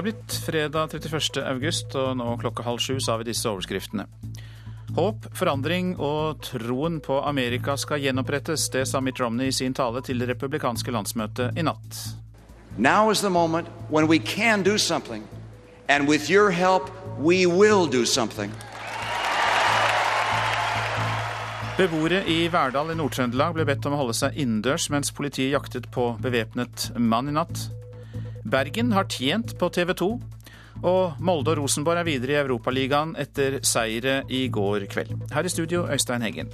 Det er blitt fredag 31. august, og nå klokka halv sju så har vi disse overskriftene. Håp, forandring og troen på Amerika skal gjenopprettes. Det sa Mitt Romney i sin tale til det republikanske landsmøtet i natt. Now is the moment when we can do something. And with your help, we will do something. Beboere i Verdal i Nord-Trøndelag ble bedt om å holde seg innendørs mens politiet jaktet på bevæpnet mann i natt. Bergen har tjent på TV 2. Og Molde og Rosenborg er videre i Europaligaen etter seire i går kveld. Her i studio, Øystein Heggen.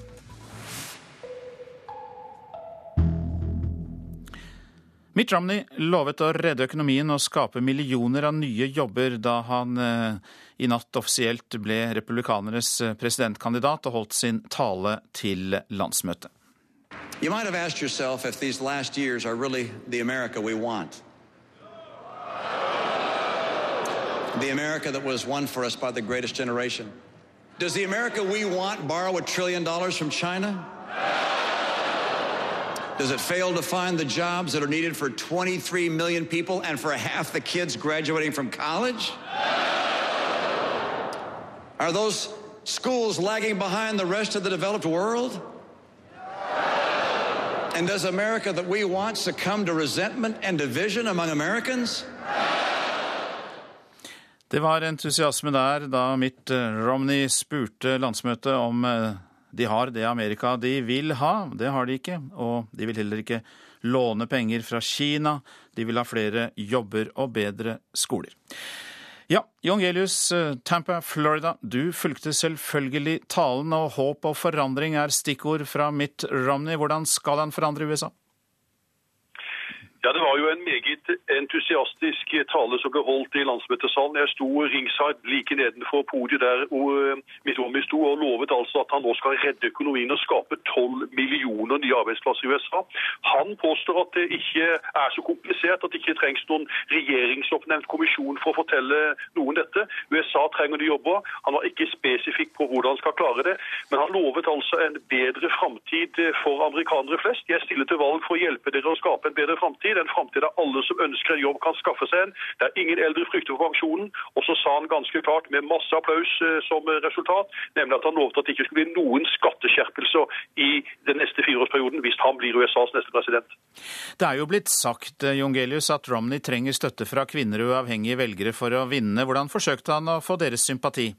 Mitt Romney lovet å redde økonomien og skape millioner av nye jobber da han eh, i natt offisielt ble republikanernes presidentkandidat og holdt sin tale til landsmøtet. You might have asked yourself if these last years are really the America we want. The America that was won for us by the greatest generation. Does the America we want borrow a trillion dollars from China? Does it fail to find the jobs that are needed for 23 million people and for half the kids graduating from college? Are those schools lagging behind the rest of the developed world? And does America that we want succumb to resentment and division among Americans? Det var entusiasme der da Mitt Romney spurte landsmøtet om eh, de har det Amerika de vil ha. Det har de ikke. Og de vil heller ikke låne penger fra Kina. De vil ha flere jobber og bedre skoler. Ja, Jon Gelius, eh, Tampa, Florida. Du fulgte selvfølgelig talen, og håp og forandring er stikkord fra Mitt Romney. Hvordan skal han forandre USA? Ja, Det var jo en meget entusiastisk tale som ble holdt i landsmøtesalen. Jeg sto ringside like nedenfor podiet der eh, mitt Romney sto og lovet altså at han nå skal redde økonomien og skape 12 millioner nye arbeidsplasser i USA. Han påstår at det ikke er så komplisert, at det ikke trengs noen regjeringsoppnevnt kommisjon for å fortelle noen dette. USA trenger de jobber. Han var ikke spesifikk på hvordan han skal klare det, men han lovet altså en bedre framtid for amerikanere flest. Jeg stiller til valg for å hjelpe dere å skape en bedre framtid den framtida alle som ønsker en jobb, kan skaffe seg en. Der ingen eldre frykter for pensjonen. Og så sa han ganske klart, med masse applaus eh, som resultat, nemlig at han lovte at det ikke skulle bli noen skatteskjerpelser i den neste fireårsperioden hvis han blir USAs neste president. Det er jo blitt sagt eh, Jongelius, at Romney trenger støtte fra kvinner og uavhengige velgere for å vinne. Hvordan forsøkte han å få deres sympati?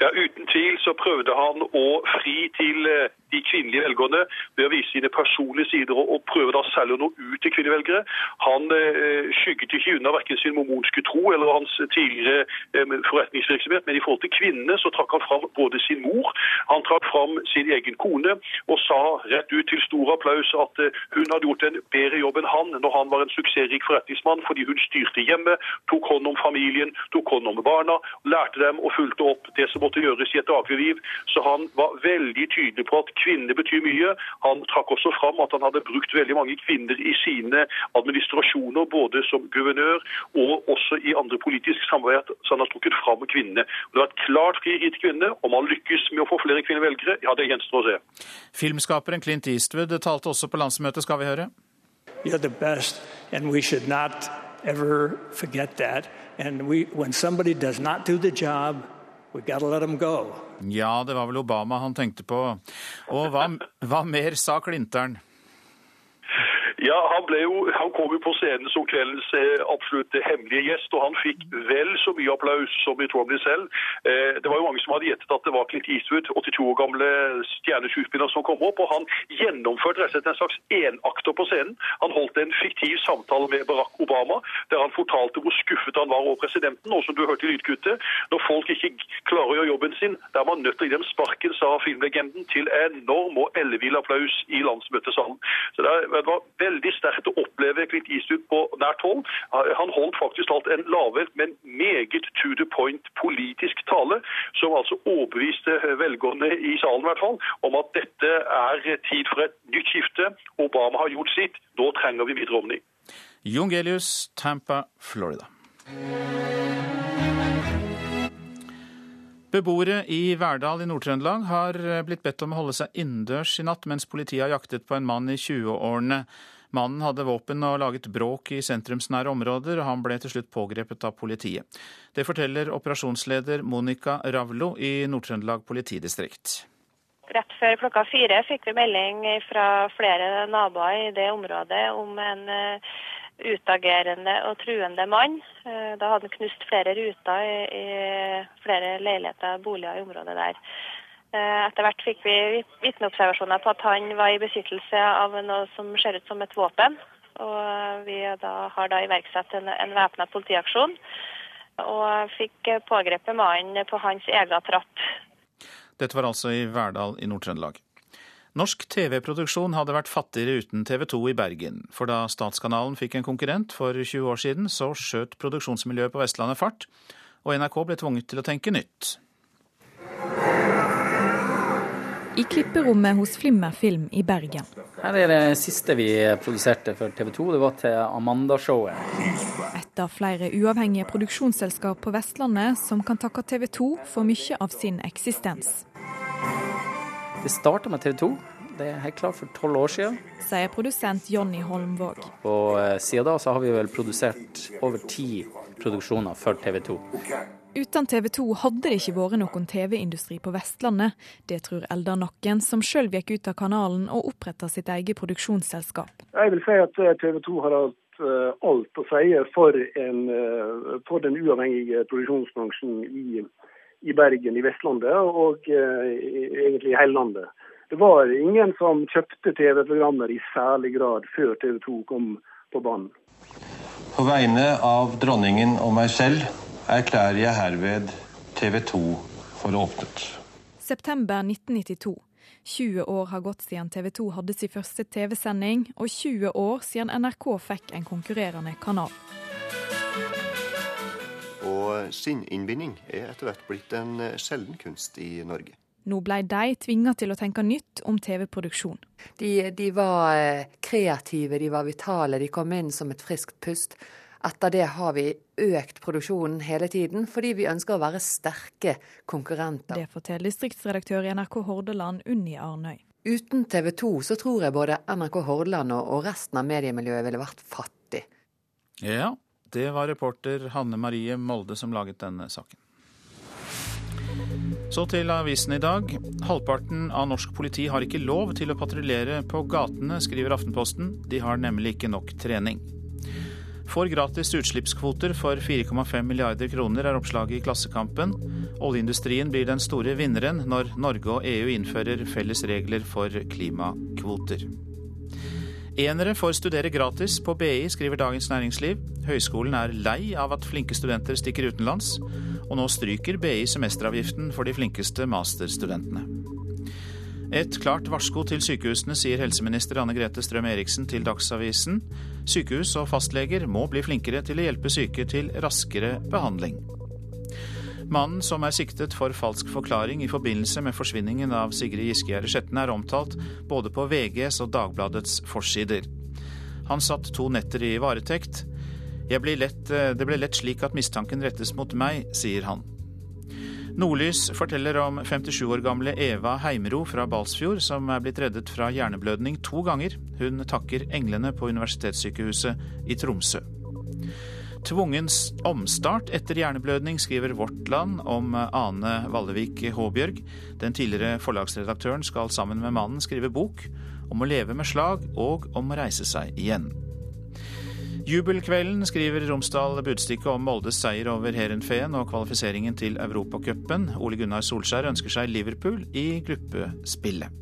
Ja, Uten tvil så prøvde han å fri til eh, de kvinnelige velgerne ved å vise sine personlige sider og, prøve da selv å nå ut til kvinnevelgere. Han eh, skygget ikke unna verken sin mormonske tro eller hans tidligere eh, forretningsvirksomhet, men i forhold til kvinnene så trakk han fram både sin mor, han trakk fram sin egen kone og sa rett ut til stor applaus at eh, hun hadde gjort en bedre jobb enn han når han var en suksessrik forretningsmann fordi hun styrte hjemme, tok hånd om familien, tok hånd om barna, lærte dem og fulgte opp det som måtte gjøres i et dagligliv. Så han var veldig tydelig på at kvinner betyr mye. Han trakk også fram at han hadde brukt veldig mange kvinner i sine administrasjoner, både som guvernør og også i andre politiske samarbeid. Så han har trukket fram kvinnene. Det var et klart frieri til kvinnene. Om han lykkes med å få flere kvinnevelgere, ja, det gjenstår å se. Filmskaperen Clint Eastwood talte også på landsmøtet, skal vi høre? You're the best, and we should not ever forget that. And we, when somebody does not do the job, Ja, det var vel Obama han tenkte på. Og hva, hva mer sa Klinteren? Ja, han, jo, han, kom jo på scenen som kveldens eh, absolutt hemmelige gjest, og han fikk vel så mye applaus som i Romney selv. Eh, det var jo mange som hadde gjettet at det var Clint Eastwood, 82 år gamle stjerneskuespiller, som kom opp. og Han gjennomførte rett og slett en slags enakter på scenen. Han holdt en fiktiv samtale med Barack Obama, der han fortalte hvor skuffet han var over presidenten. Og som du hørte i lydkuttet, når folk ikke klarer å gjøre jobben sin, der er man nødt til å gi dem sparken, sa filmlegenden, til enorm og ellevill applaus i landsmøtesalen. Så det var veldig sterkt å oppleve Clint Eastwood på nært hold. Han holdt faktisk alt en lavere, men meget to the point politisk tale, som altså overbeviste velgerne i salen i hvert fall, om at dette er tid for et nytt skifte. Obama har gjort sitt. Nå trenger vi videre Romney. Jon Gelius, Tampa, Florida. Beboere i Verdal i Nord-Trøndelag har blitt bedt om å holde seg innendørs i natt mens politiet har jaktet på en mann i 20-årene Mannen hadde våpen og laget bråk i sentrumsnære områder, og han ble til slutt pågrepet av politiet. Det forteller operasjonsleder Monica Ravlo i Nord-Trøndelag politidistrikt. Rett før klokka fire fikk vi melding fra flere naboer i det området om en eh, utagerende og truende mann. Eh, da hadde han knust flere ruter i, flere leiligheter og boliger i området der. Eh, etter hvert fikk vi vitneobservasjoner på at han var i besittelse av noe som ser ut som et våpen. Og vi da har da iverksatt en, en væpna politiaksjon. Og fikk pågrepet mannen på hans egen trapp. Dette var altså i Verdal i Nord-Trøndelag. Norsk TV-produksjon hadde vært fattigere uten TV 2 i Bergen. For da Statskanalen fikk en konkurrent for 20 år siden, så skjøt produksjonsmiljøet på Vestlandet fart, og NRK ble tvunget til å tenke nytt. I klipperommet hos Flimmer Film i Bergen. Her er det siste vi produserte for TV 2. Det var til Amanda-showet. Et av flere uavhengige produksjonsselskap på Vestlandet som kan takke TV 2 for mye av sin eksistens. Det starta med TV 2. Det er helt klart for tolv år siden. Sier produsent Jonny Holmvåg. Og eh, siden da så har vi vel produsert over ti produksjoner for TV 2. Uten TV 2 hadde det ikke vært noen TV-industri på Vestlandet. Det tror Eldar Nakken, som sjøl gikk ut av kanalen og oppretta sitt eget produksjonsselskap. Jeg vil si at eh, TV 2 har hatt eh, alt å si for, en, eh, for den uavhengige produksjonsbransjen i, i, Bergen, i Vestlandet og egentlig i hele landet. Det var ingen som kjøpte TV-programmer i særlig grad før TV 2 kom på banen. På vegne av dronningen og meg selv erklærer jeg herved TV 2 for åpnet. September 1992. 20 år har gått siden TV 2 hadde sin første TV-sending, og 20 år siden NRK fikk en konkurrerende kanal. Og sinninnbinding er etter hvert blitt en eh, sjelden kunst i Norge. Nå ble de tvinga til å tenke nytt om TV-produksjon. De, de, var eh, kreative, de var vitale, de kom inn som et friskt pust. Etter det har vi økt produksjonen hele tiden, fordi vi ønsker å være sterke konkurrenter. Det forteller distriktsredaktør i NRK Hordaland, Unni Arnøy. Uten TV 2 så tror jeg både NRK Hordaland og resten av mediemiljøet ville vært fattig. Ja, det var reporter Hanne Marie Molde som laget denne saken. Så til avisen i dag. Halvparten av norsk politi har ikke lov til å patruljere på gatene, skriver Aftenposten. De har nemlig ikke nok trening får gratis utslippskvoter for 4,5 milliarder kroner, er oppslaget i Klassekampen. Oljeindustrien blir den store vinneren når Norge og EU innfører felles regler for klimakvoter. Enere får studere gratis på BI, skriver Dagens Næringsliv. Høyskolen er lei av at flinke studenter stikker utenlands, og nå stryker BI semesteravgiften for de flinkeste masterstudentene. Et klart varsko til sykehusene, sier helseminister Anne Grete Strøm Eriksen til Dagsavisen. Sykehus og fastleger må bli flinkere til å hjelpe syke til raskere behandling. Mannen som er siktet for falsk forklaring i forbindelse med forsvinningen av Sigrid Giskegjerde Skjetten, er omtalt både på VGs og Dagbladets forsider. Han satt to netter i varetekt. Lett, det ble lett slik at mistanken rettes mot meg, sier han. Nordlys forteller om 57 år gamle Eva Heimro fra Balsfjord, som er blitt reddet fra hjerneblødning to ganger. Hun takker englene på universitetssykehuset i Tromsø. Tvungen omstart etter hjerneblødning, skriver Vårt Land om Ane Vallevik Håbjørg. Den tidligere forlagsredaktøren skal sammen med mannen skrive bok om å leve med slag og om å reise seg igjen. Jubelkvelden skriver Romsdal Budstikke om Moldes seier over Heerenveen og kvalifiseringen til Europacupen. Ole Gunnar Solskjær ønsker seg Liverpool i gruppespillet.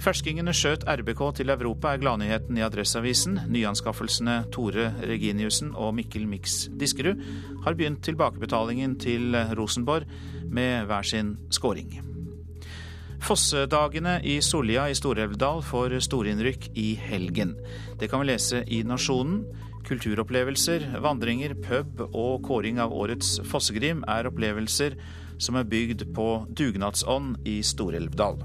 Ferskingene skjøt RBK til Europa, er gladnyheten i Adresseavisen. Nyanskaffelsene Tore Reginiussen og Mikkel Mix Diskerud har begynt tilbakebetalingen til Rosenborg med hver sin skåring. Fossedagene i Sollia i Stor-Elvdal får storinnrykk i helgen. Det kan vi lese i Nasjonen. Kulturopplevelser, vandringer, pub og kåring av årets fossegrim er opplevelser som er bygd på dugnadsånd i Stor-Elvdal.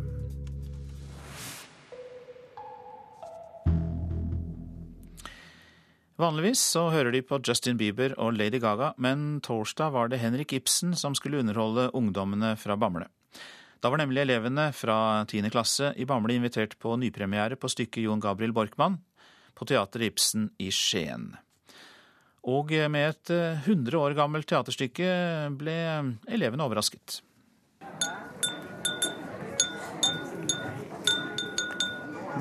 Vanligvis så hører de på Justin Bieber og Lady Gaga, men torsdag var det Henrik Ibsen som skulle underholde ungdommene fra Bamble. Da var nemlig elevene fra 10. klasse i Bamble invitert på nypremiere på stykket Jon Gabriel Borkmann. på Teater Ibsen i Skien. Og med et 100 år gammelt teaterstykke ble elevene overrasket.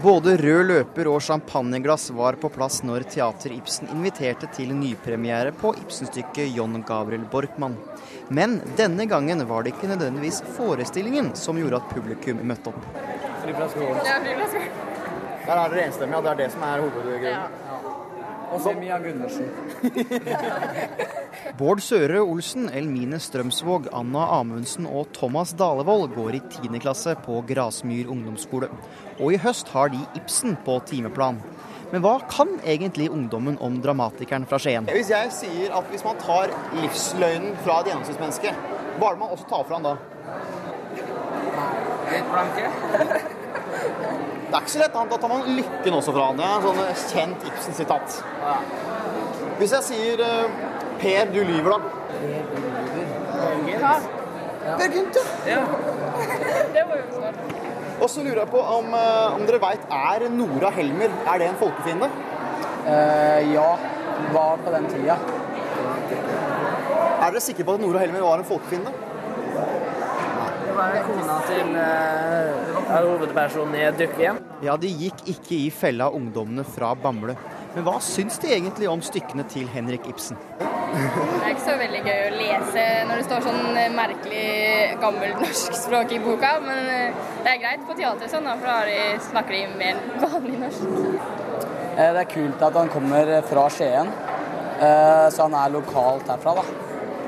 Både rød løper og champagneglass var på plass når Teater Ibsen inviterte til nypremiere på Ibsen-stykket John Gabriel Borkmann. Men denne gangen var det ikke nødvendigvis forestillingen som gjorde at publikum møtte opp. Der er dere enstemmige, det er det som er hovedgrunnen. Ja. Og så Mia Gundersen. Bård Søre Olsen, Elmine Strømsvåg, Anna Amundsen og Thomas Dalevold går i 10. klasse på Grasmyr ungdomsskole. Og i høst har de Ibsen på timeplan. Men hva kan egentlig ungdommen om dramatikeren fra Skien? Hvis jeg sier at hvis man tar livsløgnen fra et gjennomsnittsmenneske, hva er det man også tar fra han da? Blanke. Det er ikke så lett. Da tar man lykken også fra han. Det er en sånn kjent Ibsen-sitat. Hvis jeg sier uh, Per, du lyver, da? Per, du Ja. Per Gynt, ja. Det var jo snart. Og så lurer jeg på om, uh, om dere veit, er Nora Helmer er det en folkefiende? Eh, ja. Var på den tida. Er dere sikre på at Nora Helmer var en folkefiende? Det var kona til uh, hovedpersonen i Dukkehjem. Ja, de gikk ikke i fella ungdommene fra Bamble. Men hva syns de egentlig om stykkene til Henrik Ibsen? Det er ikke så veldig gøy å lese når det står sånn merkelig gammelt norsk språk i boka, men eh, det er greit på teateret sånn, for da snakker de mer vanlig norsk. Det er kult at han kommer fra Skien, eh, så han er lokalt herfra. da.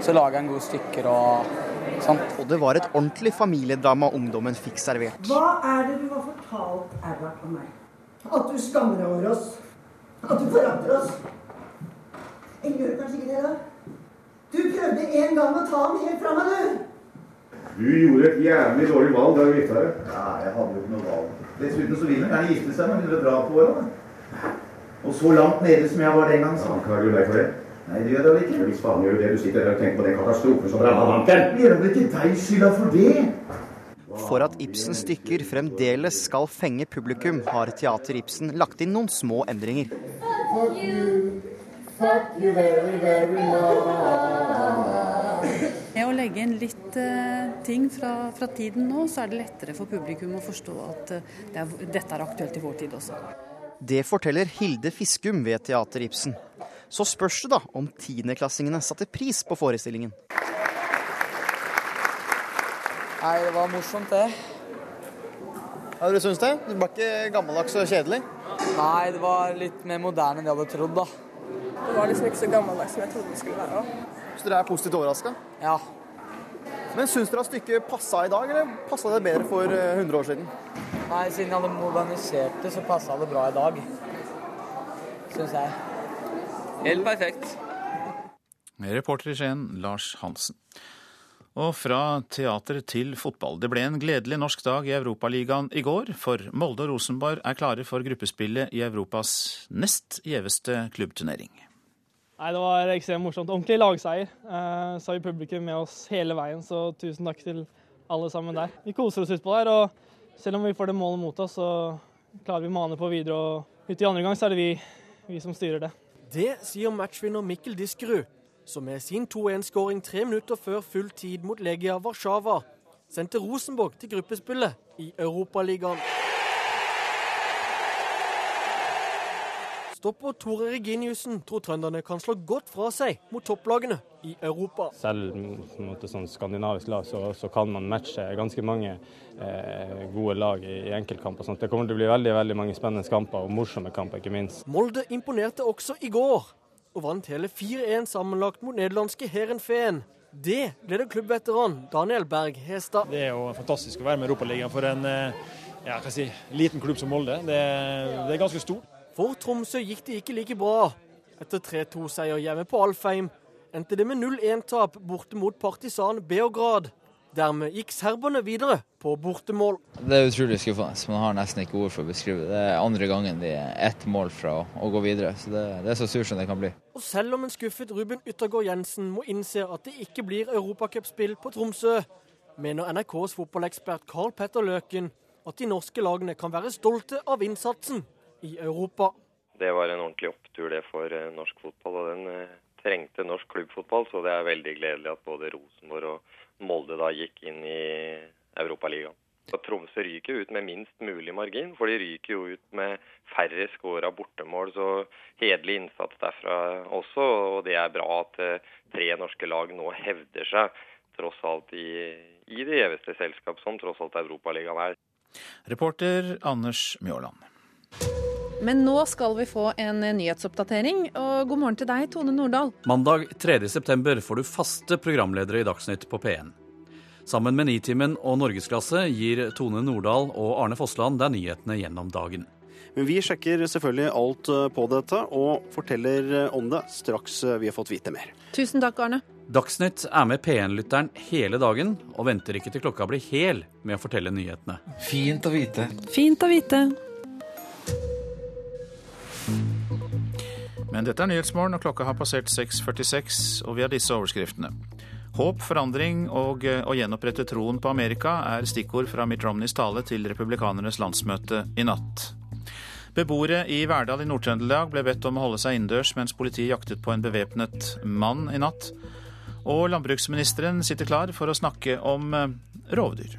Så lager han gode stykker og Sånn. Og det var et ordentlig familiedrama ungdommen fikk servert. Hva er det du har fortalt Erlart om meg? At du skammer deg over oss? At du forandrer oss? Jeg gjør kanskje ikke det, da? Du prøvde en gang å ta den helt fra meg, du! Du gjorde et jævlig dårlig valg da du gifta deg. Ja, jeg hadde jo ikke noe valg. Dessuten så vil han gjerne gifte seg med 100 dra på åra. Og så langt nede som jeg var den gang, så anklager du deg for det. Nei, det gjør det vel ikke. Hvis faen gjør det. Du sitter der og tenker på den katastrofen som ramma banken. Gjør vel ikke deg skylda for det? For at Ibsens stykker fremdeles skal fenge publikum, har Teater Ibsen lagt inn noen små endringer. Fuck you. Fuck you very, very much. Med å legge inn litt uh, ting fra, fra, tiden nå, så er det lettere for publikum å forstå at uh, det er, dette er aktuelt i vår tid også. Det forteller Hilde Fiskum ved Teater Ibsen. Så spørs det da om tiendeklassingene satte pris på forestillingen. Nei, det var morsomt, det. Ja, Dere syns det? Det var ikke gammeldags og kjedelig? Nei, det var litt mer moderne enn jeg hadde trodd, da. Det var liksom ikke så gammeldags som jeg trodde det skulle være. Så dere er positivt overraska? Ja. Men syns dere at stykket passa i dag, eller passa det bedre for 100 eh, år siden? Nei, siden jeg hadde modernisert det, så passa det bra i dag. Syns jeg. Helt perfekt. Reporter i Skien, Lars Hansen. Og fra teater til fotball. Det ble en gledelig norsk dag i Europaligaen i går, for Molde og Rosenborg er klare for gruppespillet i Europas nest gjeveste klubbturnering. Nei, Det var ekstremt morsomt. Ordentlig lagseier. Eh, så har vi publikum med oss hele veien, så tusen takk til alle sammen der. Vi koser oss utpå der, og selv om vi får det målet mot oss, så klarer vi å mane på videre. Og ute i andre gang så er det vi, vi som styrer det. Det sier matchvinner Mikkel Diskerud, som med sin 2-1-skåring tre minutter før full tid mot Legia Warszawa sendte Rosenborg til gruppespillet i Europaligaen. Stopper Tore Reginiussen tror trønderne kan slå godt fra seg mot topplagene i Europa. Selv mot et sånn skandinavisk lag så, så, kan man matche ganske mange eh, gode lag i, i enkeltkamper. Det kommer til å bli veldig veldig mange spennende kamper, og morsomme kamper, ikke minst. Molde imponerte også i går, og vant hele 4-1 sammenlagt mot nederlandske Heerenveen. Det ble det klubbveteran Daniel Berg Hestad. Det er jo fantastisk å være med i Europaligaen for en eh, ja, si, liten klubb som Molde. Det, det er ganske stort. For Tromsø gikk det ikke like bra. Etter 3-2-seier hjemme på Alfheim endte det med 0-1-tap borte mot partisan Beograd. Dermed gikk serberne videre på bortemål. Det er utrolig skuffende. Man har nesten ikke ord for å beskrive det. Det er andre gangen de er ett mål fra å gå videre. Så det, det er så surt som det kan bli. Og selv om en skuffet Ruben Yttergård Jensen må innse at det ikke blir europacupspill på Tromsø, mener NRKs fotballekspert Carl Petter Løken at de norske lagene kan være stolte av innsatsen i Europa. Det var en ordentlig opptur det for eh, norsk fotball, og den eh, trengte norsk klubbfotball. Så det er veldig gledelig at både Rosenborg og Molde da gikk inn i Europaligaen. Tromsø ryker ut med minst mulig margin, for de ryker jo ut med færre skåra bortemål. Så hederlig innsats derfra også, og det er bra at eh, tre norske lag nå hevder seg tross alt i, i det gjeveste selskap som tross alt Europaligaen er. Reporter Anders Mjåland. Men nå skal vi få en nyhetsoppdatering, og god morgen til deg, Tone Nordahl. Mandag 3.9 får du faste programledere i Dagsnytt på P1. Sammen med Nitimen og Norgesklasse gir Tone Nordahl og Arne Fossland deg nyhetene gjennom dagen. Men vi sjekker selvfølgelig alt eh, på dette, og forteller eh, om det straks eh, vi har fått vite mer. Tusen takk, Arne. Dagsnytt er med P1-lytteren hele dagen, og venter ikke til klokka blir hel med å fortelle nyhetene. Fint å vite. Fint å vite. Men dette er Nyhetsmorgen, og klokka har passert 6.46, og vi har disse overskriftene. Håp, forandring og å gjenopprette troen på Amerika er stikkord fra Mitt Romneys tale til republikanernes landsmøte i natt. Beboere i Verdal i Nord-Trøndelag ble bedt om å holde seg innendørs mens politiet jaktet på en bevæpnet mann i natt. Og landbruksministeren sitter klar for å snakke om eh, rovdyr.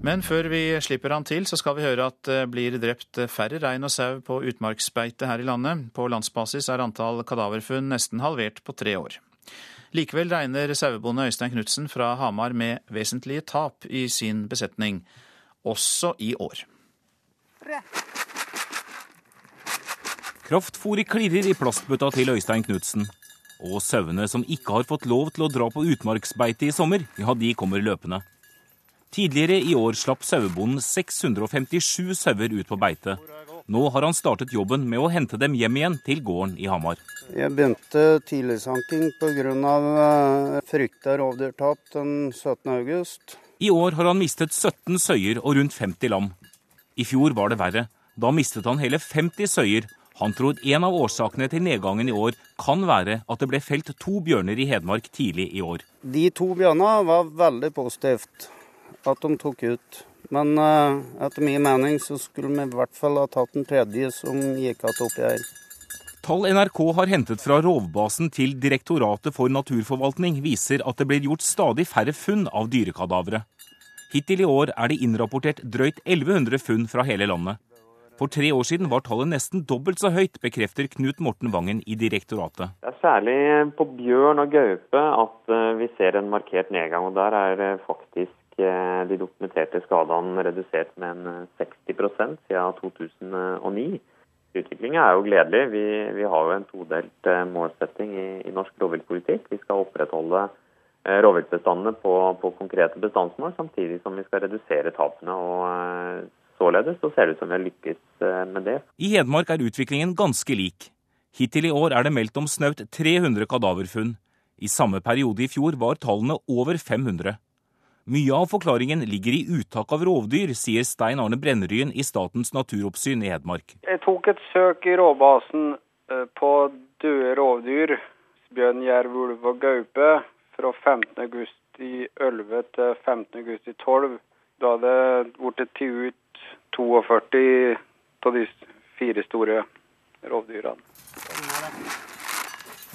Men før vi slipper han til, så skal vi høre at det blir drept færre rein og sau på utmarksbeite her i landet. På landsbasis er antall kadaverfunn nesten halvert på tre år. Likevel regner sauebonde Øystein Knutsen fra Hamar med vesentlige tap i sin besetning, også i år. Kraftfôret klirrer i plastbøtta til Øystein Knutsen. Og sauene som ikke har fått lov til å dra på utmarksbeite i sommer, ja, de kommer løpende. Tidligere i år slapp sauebonden 657 sauer ut på beite. Nå har han startet jobben med å hente dem hjem igjen til gården i Hamar. Jeg begynte tidligsanking pga. Eh, frykta rovdyrtap den 17. august. I år har han mistet 17 søyer og rundt 50 lam. I fjor var det verre. Da mistet han hele 50 søyer. Han tror en av årsakene til nedgangen i år kan være at det ble felt to bjørner i Hedmark tidlig i år. De to bjørnene var veldig positivt at de tok ut. Men uh, etter min mening så skulle vi i hvert fall ha tatt den tredje som gikk igjen oppi her. Tall NRK har hentet fra rovbasen til Direktoratet for naturforvaltning, viser at det blir gjort stadig færre funn av dyrekadavere. Hittil i år er det innrapportert drøyt 1100 funn fra hele landet. For tre år siden var tallet nesten dobbelt så høyt, bekrefter Knut Morten Vangen i direktoratet. Det er særlig på bjørn og gaupe at eh, vi ser en markert nedgang. og Der er det faktisk Eh, de dokumenterte skadene redusert med en 60 eh, siden 2009. Utviklingen er jo gledelig. Vi, vi, har jo en todelt eh, målsetting i, i norsk rovviltpolitikk. Vi skal opprettholde rovviltbestandene på, på, konkrete bestandsmål, samtidig som vi skal redusere tapene. og Således så ser det ut som vi har lykkes med det. I Hedmark er utviklingen ganske lik. Hittil i år er det meldt om snaut 300 kadaverfunn. I samme periode i fjor var tallene over 500. Mye av forklaringen ligger i uttak av rovdyr, sier Stein Arne Brenneryen i Statens naturoppsyn i Hedmark. Jeg tok et søk i rovbasen eh, på døde rovdyr, bjørn, jerv, ulv og gaupe, fra 15.8.11 til 15.8.12. Da hadde det blitt tatt ut 42 av de fire store rovdyrene.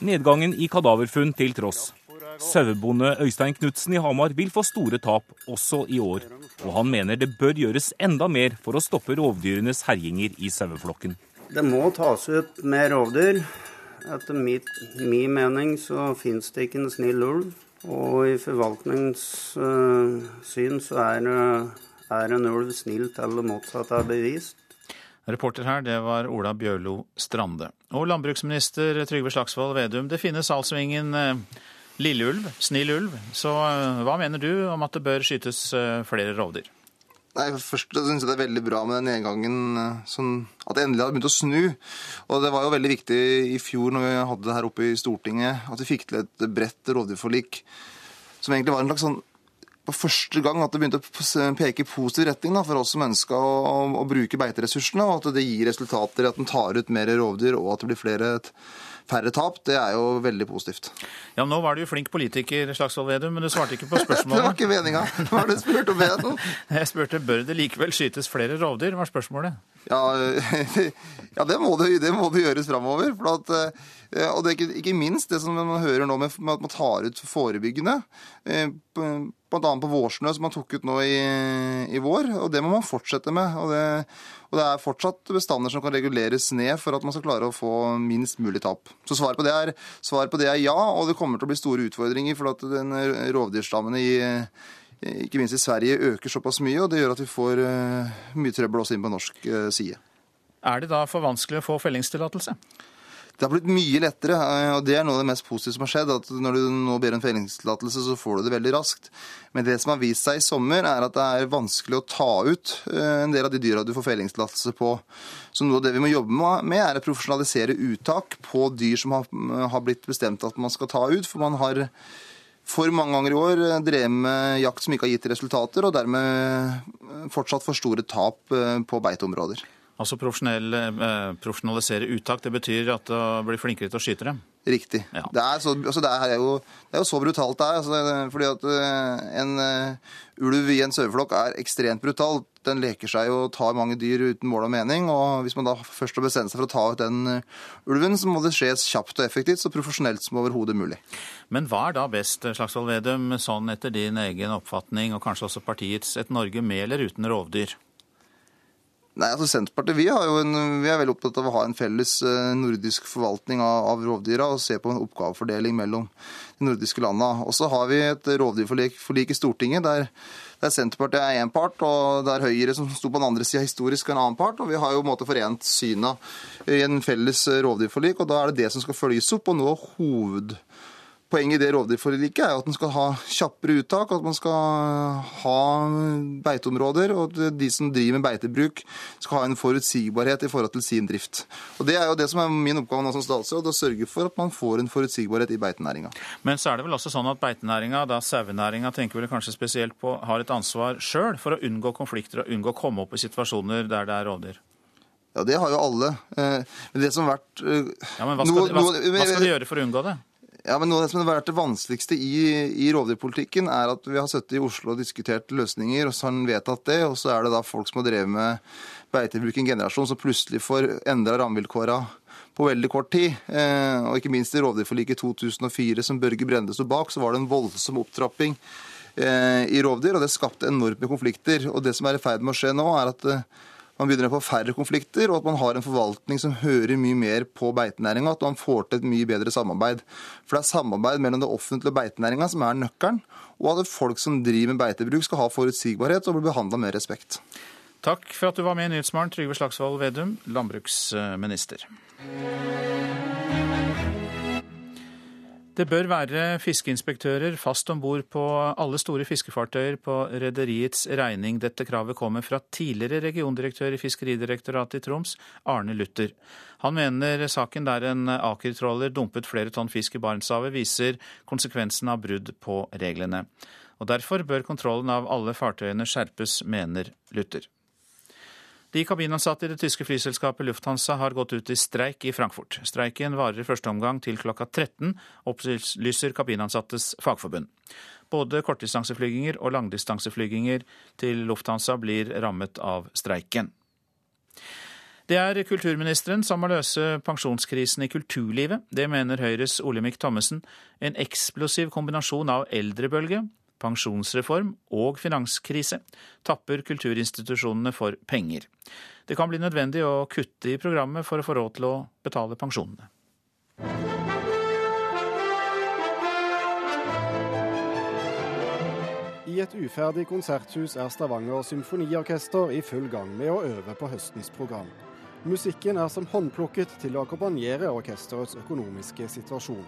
Nedgangen i kadaverfunn til tross. Sauebonde Øystein Knutsen i Hamar vil få store tap også i år, og han mener det bør gjøres enda mer for å stoppe rovdyrenes herjinger i saueflokken. Det må tas ut mer rovdyr. Etter mitt, min mening så finnes det ikke en snill ulv. Og i forvaltningssyn så er, er en ulv snill til det motsatte er bevist. Reporter her, det var Ola Bjørlo Strande. Og landbruksminister Trygve Slagsvold Vedum, det finnes altså ingen eh, lilleulv, snill ulv. Så eh, hva mener du om at det bør skytes eh, flere rovdyr? Nei, Først synes jeg det er veldig bra med den nedgangen, eh, sånn at det endelig har begynt å snu. Og Det var jo veldig viktig i fjor når vi hadde det her oppe i Stortinget, at vi fikk til et bredt rovdyrforlik som egentlig var en slags sånn på første gang at det begynte å peke i positiv retning da, for oss som ønska å, å, bruke beiteressursene, og at det gir resultater i at en tar ut mer rovdyr og at det blir flere, færre tap, det er jo veldig positivt. Ja, Nå var du jo flink politiker, Slagsvold Vedum, men du svarte ikke på spørsmålet. det var ikke meninga. Hva har du spurt om? Vedum? Jeg spurte bør det likevel skytes flere rovdyr, var spørsmålet. Ja, ja det, må det, det, må det gjøres framover. For at Eh, og det er ikke, ikke, minst det som man hører nå med, at man tar ut forebyggende. Eh, Bl.a. på vårsnø, som man tok ut nå i, i, vår. og Det må man fortsette med. Og det, og det, er fortsatt bestander som kan reguleres ned for at man skal klare å få minst mulig tap. Så svaret på det er, på det er ja, og det kommer til å bli store utfordringer. For at den rovdyrstammen i ikke minst i Sverige øker såpass mye, og det gjør at vi får eh, mye trøbbel også inn på norsk side. Er det da for vanskelig å få fellingstillatelse? Det har blitt mye lettere, eh, og det er noe av det mest positive som har skjedd. at Når du nå ber om fellingstillatelse, så får du det veldig raskt. Men det som har vist seg i sommer, er at det er vanskelig å ta ut eh, en del av de dyra du får fellingstillatelse på. Så noe av det vi må jobbe med, er å profesjonalisere uttak på dyr som har blitt bestemt at man skal ta ut. For man har for mange ganger i år drevet med jakt som ikke har gitt resultater, og dermed fortsatt for store tap eh, på beiteområder. Altså eh, profesjonalisere uttak, det betyr at du blir flinkere til å skyte dem? Riktig. Ja. Det, er så, altså det, er jo, det, er jo, så brutalt det er. Altså, fordi at en ulv i en saueflokk er ekstremt brutal. Den leker seg og tar mange dyr uten mål og mening. og Hvis man da først har bestemt seg for å ta ut den ulven, så må det skje kjapt og effektivt, så profesjonelt som overhodet mulig. Men hva er da best, Slagsvold Vedum, sånn etter din egen oppfatning, og kanskje også partiets, et Norge med eller uten rovdyr? Nei, altså Senterpartiet vi, en, vi, er veldig opptatt av å ha en felles eh, nordisk forvaltning av, av rovdyra og se på en oppgavefordeling mellom de nordiske landene. Og så har vi et rovdyrforlik i Stortinget der, der Senterpartiet er én part, og der Høyre, som sto på den andre sida historisk, er en annen part. Og vi har jo på en måte forent syna i en felles rovdyrforlik, og da er det det som skal følges opp. og noe av hoved Poenget i det rovdyrforliket er at man skal ha kjappere uttak, at man skal ha beiteområder, og at de som driver med beitebruk skal ha en forutsigbarhet i forhold til sin drift. Og Det er jo det som er min oppgave nå som statsråd, å sørge for at man får en forutsigbarhet i beitenæringa. Men så er det vel også sånn at beitenæringa, da sauenæringa tenker vel kanskje spesielt på, har et ansvar sjøl for å unngå konflikter og unngå å komme opp i situasjoner der det er rovdyr? Ja, det har jo alle. Eh, men det som har vært eh, Ja, men hva skal, de, hva, hva skal de gjøre for å unngå det? Ja, men Noe av det som har vært det vanskeligste i, i rovdyrpolitikken, er at vi har sittet i Oslo og diskutert løsninger, og så har en vedtatt det, og så er det da folk som har drevet med beitebruk i en generasjon, som plutselig får endra rammevilkåra på veldig kort tid. Eh, og ikke minst i rovdyrforliket 2004, som Børge Brende sto bak, så var det en voldsom opptrapping eh, i rovdyr, og det skapte enorme konflikter. Og det som er i ferd med å skje nå, er at eh, man begynner å få færre konflikter, og at man har en forvaltning som hører mye mer på beitenæringa, at man får til et mye bedre samarbeid. For det er samarbeid mellom det offentlige og beitenæringa som er nøkkelen, og at folk som driver med beitebruk skal ha forutsigbarhet og bli behandla med respekt. Takk for at du var med i Nyhetsmorgen, Trygve Slagsvold Vedum, landbruksminister. Det bør være fiskeinspektører fast om bord på alle store fiskefartøyer på rederiets regning. Dette kravet kommer fra tidligere regiondirektør i Fiskeridirektoratet i Troms, Arne Luther. Han mener saken der en Aker-tråler dumpet flere tonn fisk i Barentshavet, viser konsekvensen av brudd på reglene. Og Derfor bør kontrollen av alle fartøyene skjerpes, mener Luther. De kabinansatte i det tyske flyselskapet Lufthansa har gått ut i streik i Frankfurt. Streiken varer i første omgang til klokka 13, opplyser kabinansattes fagforbund. Både kortdistanseflyginger og langdistanseflyginger til Lufthansa blir rammet av streiken. Det er kulturministeren som må løse pensjonskrisen i kulturlivet. Det mener Høyres Olemic Thommessen. En eksplosiv kombinasjon av eldrebølge, pensjonsreform og finanskrise tapper kulturinstitusjonene for penger. Det kan bli nødvendig å kutte i programmet for å få råd til å betale pensjonene. I et uferdig konserthus er Stavanger symfoniorkester i full gang med å øve på høstens program. Musikken er som håndplukket til å akkompagnere orkesterets økonomiske situasjon.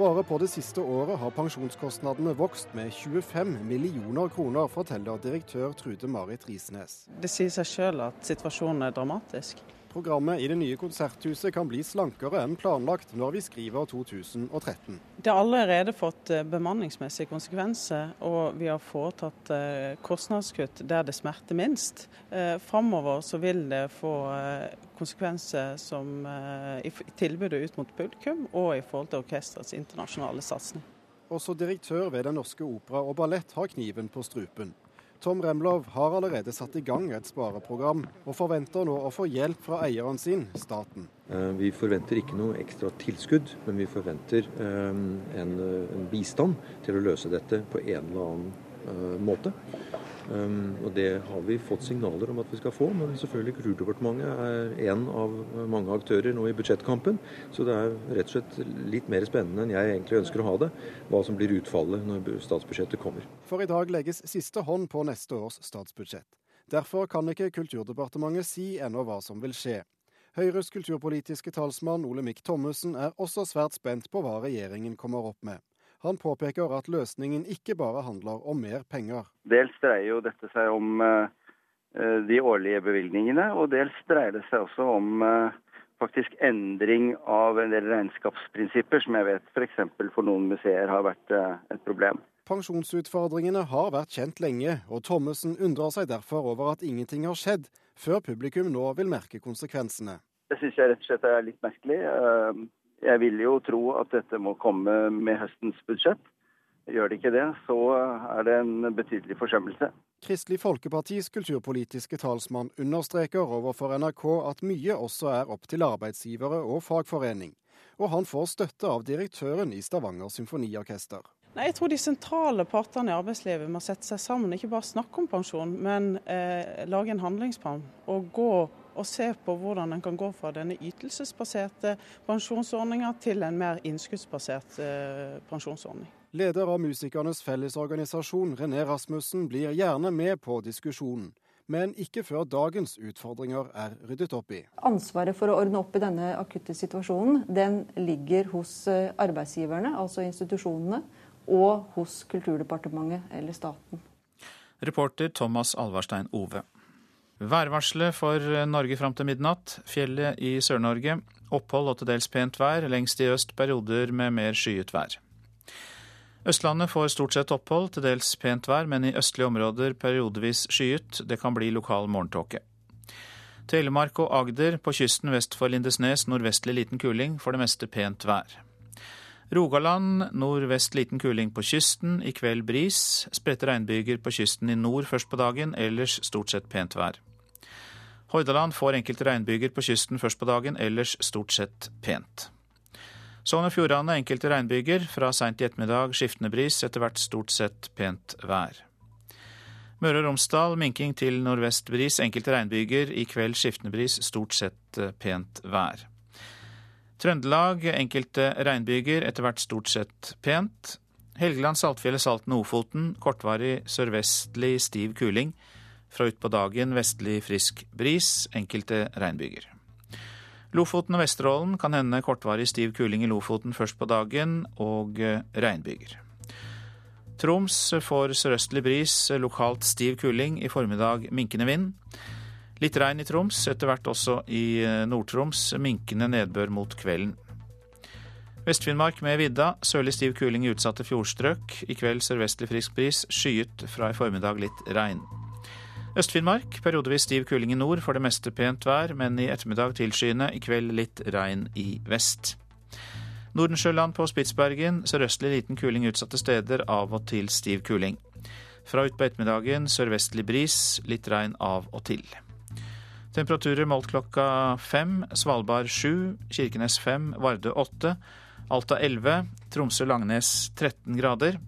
Bare på det siste året har pensjonskostnadene vokst med 25 millioner kroner, forteller direktør Trude Marit Risnes. Det sier seg selv at situasjonen er dramatisk. Programmet i det nye konserthuset kan bli slankere enn planlagt når vi skriver 2013. Det har allerede fått eh, bemanningsmessige konsekvenser, og vi har foretatt eh, kostnadskutt der det smerter minst. Eh, framover så vil det få konsekvenser som i tilbudet ut mot publikum og i forhold til orkesterets internasjonale satsing. Også direktør ved Den norske opera og ballett har kniven på strupen. Tom Remlov har allerede satt i gang et spareprogram, og forventer nå å få hjelp fra eieren sin, staten. Eh, vi forventer ikke noe ekstra tilskudd, men vi forventer eh, en, en bistand til å løse dette på en eller annen eh, måte. Um, og Det har vi fått signaler om at vi skal få, men selvfølgelig Kulturdepartementet er én av mange aktører nå i budsjettkampen. Så det er rett og slett litt mer spennende enn jeg egentlig ønsker å ha det, hva som blir utfallet når statsbudsjettet kommer. For i dag legges siste hånd på neste års statsbudsjett. Derfor kan ikke Kulturdepartementet si ennå hva som vil skje. Høyres kulturpolitiske talsmann Olemic Thommessen er også svært spent på hva regjeringen kommer opp med. Han påpeker at løsningen ikke bare handler om mer penger. Dels dreier jo dette seg om eh, eh, de årlige bevilgningene, og dels dreier det seg også om eh, faktisk endring av en del regnskapsprinsipper, som jeg vet f.eks. For, for noen museer har vært et problem. Pensjonsutfordringene har vært kjent lenge, og Thommessen undrer seg derfor over at ingenting har skjedd, før publikum nå vil merke konsekvensene. Det syns jeg rett og slett er litt merkelig. Jeg vil jo tro at dette må komme med høstens budsjett. Gjør det ikke det, så er det en betydelig forsømmelse. Kristelig Folkepartis kulturpolitiske talsmann understreker overfor NRK at mye også er opp til arbeidsgivere og fagforening. Og han får støtte av direktøren i Stavanger symfoniorkester. Nei, jeg tror de sentrale partene i arbeidslivet må sette seg sammen, ikke bare snakke om pensjon, men eh, lage en handlingsplan og gå og se på hvordan en kan gå fra denne ytelsesbaserte pensjonsordninga til en mer innskuddsbasert eh, pensjonsordning. Leder av Musikernes Fellesorganisasjon, René Rasmussen, blir gjerne med på diskusjonen. Men ikke før dagens utfordringer er ryddet opp i. Ansvaret for å ordne opp i denne akutte situasjonen den ligger hos eh, arbeidsgiverne, altså institusjonene, og hos Kulturdepartementet eller staten. Reporter Thomas Alvarstein Ove. Værvarselet for Norge fram til midnatt. Fjellet i Sør-Norge. Opphold og til dels pent vær. Lengst i øst perioder med mer skyet vær. Østlandet får stort sett opphold, til dels pent vær, men i østlige områder periodevis skyet. Det kan bli lokal morgentåke. Telemark og Agder på kysten vest for Lindesnes nordvestlig liten kuling, for det meste pent vær. Rogaland nordvest liten kuling på kysten, i kveld bris. Spredte regnbyger på kysten i nord først på dagen, ellers stort sett pent vær. Hordaland får enkelte regnbyger på kysten først på dagen, ellers stort sett pent. Sogn og Fjordane enkelte regnbyger, fra seint i ettermiddag skiftende bris, etter hvert stort sett pent vær. Møre og Romsdal minking til nordvest bris, enkelte regnbyger, i kveld skiftende bris, stort sett eh, pent vær. Trøndelag enkelte regnbyger, etter hvert stort sett pent. Helgeland, Saltfjellet, Salten og Ofoten kortvarig sørvestlig stiv kuling. Fra utpå dagen vestlig frisk bris, enkelte regnbyger. Lofoten og Vesterålen kan hende kortvarig stiv kuling i Lofoten først på dagen, og eh, regnbyger. Troms får sørøstlig bris, lokalt stiv kuling, i formiddag minkende vind. Litt regn i Troms, etter hvert også i eh, Nord-Troms. Minkende nedbør mot kvelden. Vest-Finnmark med vidda. Sørlig stiv kuling i utsatte fjordstrøk. I kveld sørvestlig frisk bris. Skyet fra i formiddag litt regn. Øst-Finnmark periodevis stiv kuling i nord, for det meste pent vær, men i ettermiddag tilskyende. I kveld litt regn i vest. Nordensjøland på Spitsbergen sørøstlig liten kuling utsatte steder, av og til stiv kuling. Fra utpå ettermiddagen sørvestlig bris, litt regn av og til. Temperaturer målt klokka fem. Svalbard sju, Kirkenes fem, Vardø åtte, Alta elleve, Tromsø-Langnes 13 grader.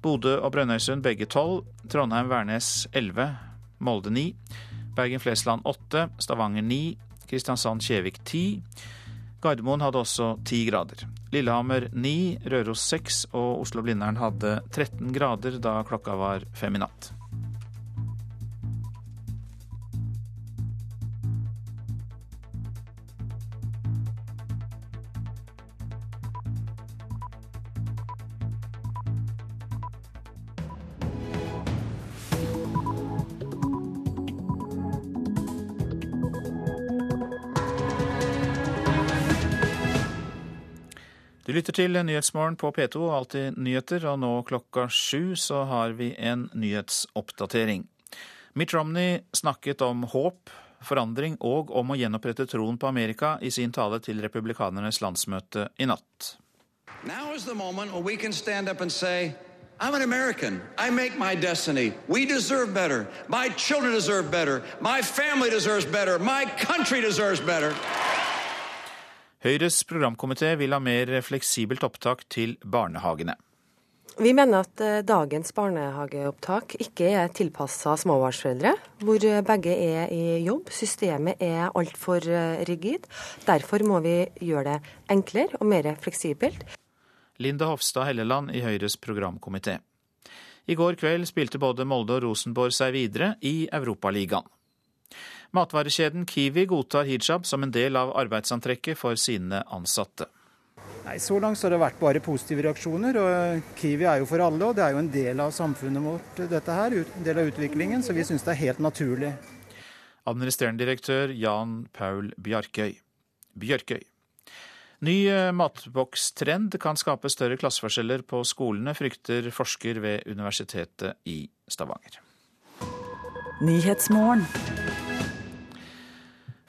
Bodø og Brønnøysund begge tolv, Trondheim-Værnes elleve, Molde 9, Bergen-Flesland 8, Stavanger 9, Kristiansand-Kjevik 10. Gardermoen hadde også 10 grader. Lillehammer 9, Røros 6 og Oslo-Blindern hadde 13 grader da klokka var fem i natt. Lytter til Nyhetsmorgen på P2 og Alltid nyheter, og nå klokka sju så har vi en nyhetsoppdatering. Mitt Romney snakket om håp, forandring og om å gjenopprette troen på Amerika i sin tale til republikanernes landsmøte i natt. I'm an American. I make my destiny. We deserve better. My children deserve better. My family deserves better. My country deserves better. Høyres programkomité vil ha mer fleksibelt opptak til barnehagene. Vi mener at eh, dagens barnehageopptak ikke er tilpassa småbarnsforeldre, hvor begge er i jobb. Systemet er altfor eh, rigid. Derfor må vi gjøre det enklere og mer fleksibelt. Linda Hofstad Helleland i Høyres programkomité. I går kveld spilte både Molde og Rosenborg seg videre i Europaligaen. Matvarekjeden Kiwi godtar hijab som en del av arbeidsantrekket for sine ansatte. Nei, Så langt så har det vært bare positive reaksjoner. og Kiwi er jo for alle, og det er jo en del av samfunnet vårt, dette her. En del av utviklingen, så vi syns det er helt naturlig. Administrerende direktør Jan Paul Bjarkøy. Bjørkøy. Ny eh, matbokstrend kan skape større klasseforskjeller på skolene, frykter forsker ved Universitetet i Stavanger.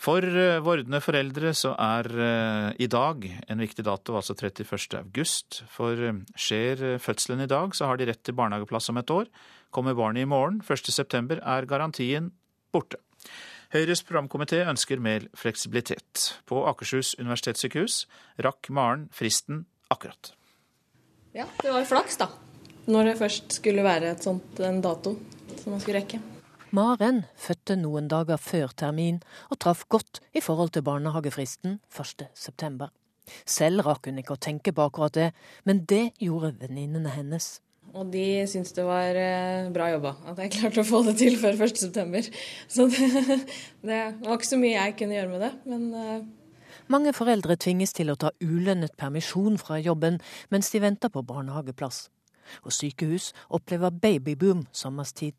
For eh, vordende foreldre så er eh, i dag en viktig dato, altså 31. august. For eh, skjer fødselen i dag, så har de rett til barnehageplass om et år. Kommer barnet i morgen, 1. september, er garantien borte. Høyres programkomité ønsker mer fleksibilitet. På Akershus universitetssykehus rakk Maren fristen akkurat. Ja, det var flaks, da. Når det først skulle være et sånt, en dato som man skulle rekke. Maren fødte noen dager før termin, og traff godt i forhold til barnehagefristen 1.9. Selv rakk hun ikke å tenke på akkurat det, men det gjorde venninnene hennes. Og de syntes det var eh, bra jobba at jeg klarte å få det til før 1.9. Så det, det, var ikke så mye jeg kunne gjøre med det, men eh, Mange foreldre tvinges til å ta ulønnet permisjon fra jobben mens de venter på barnehageplass. Og sykehus opplever babyboom sommerstid.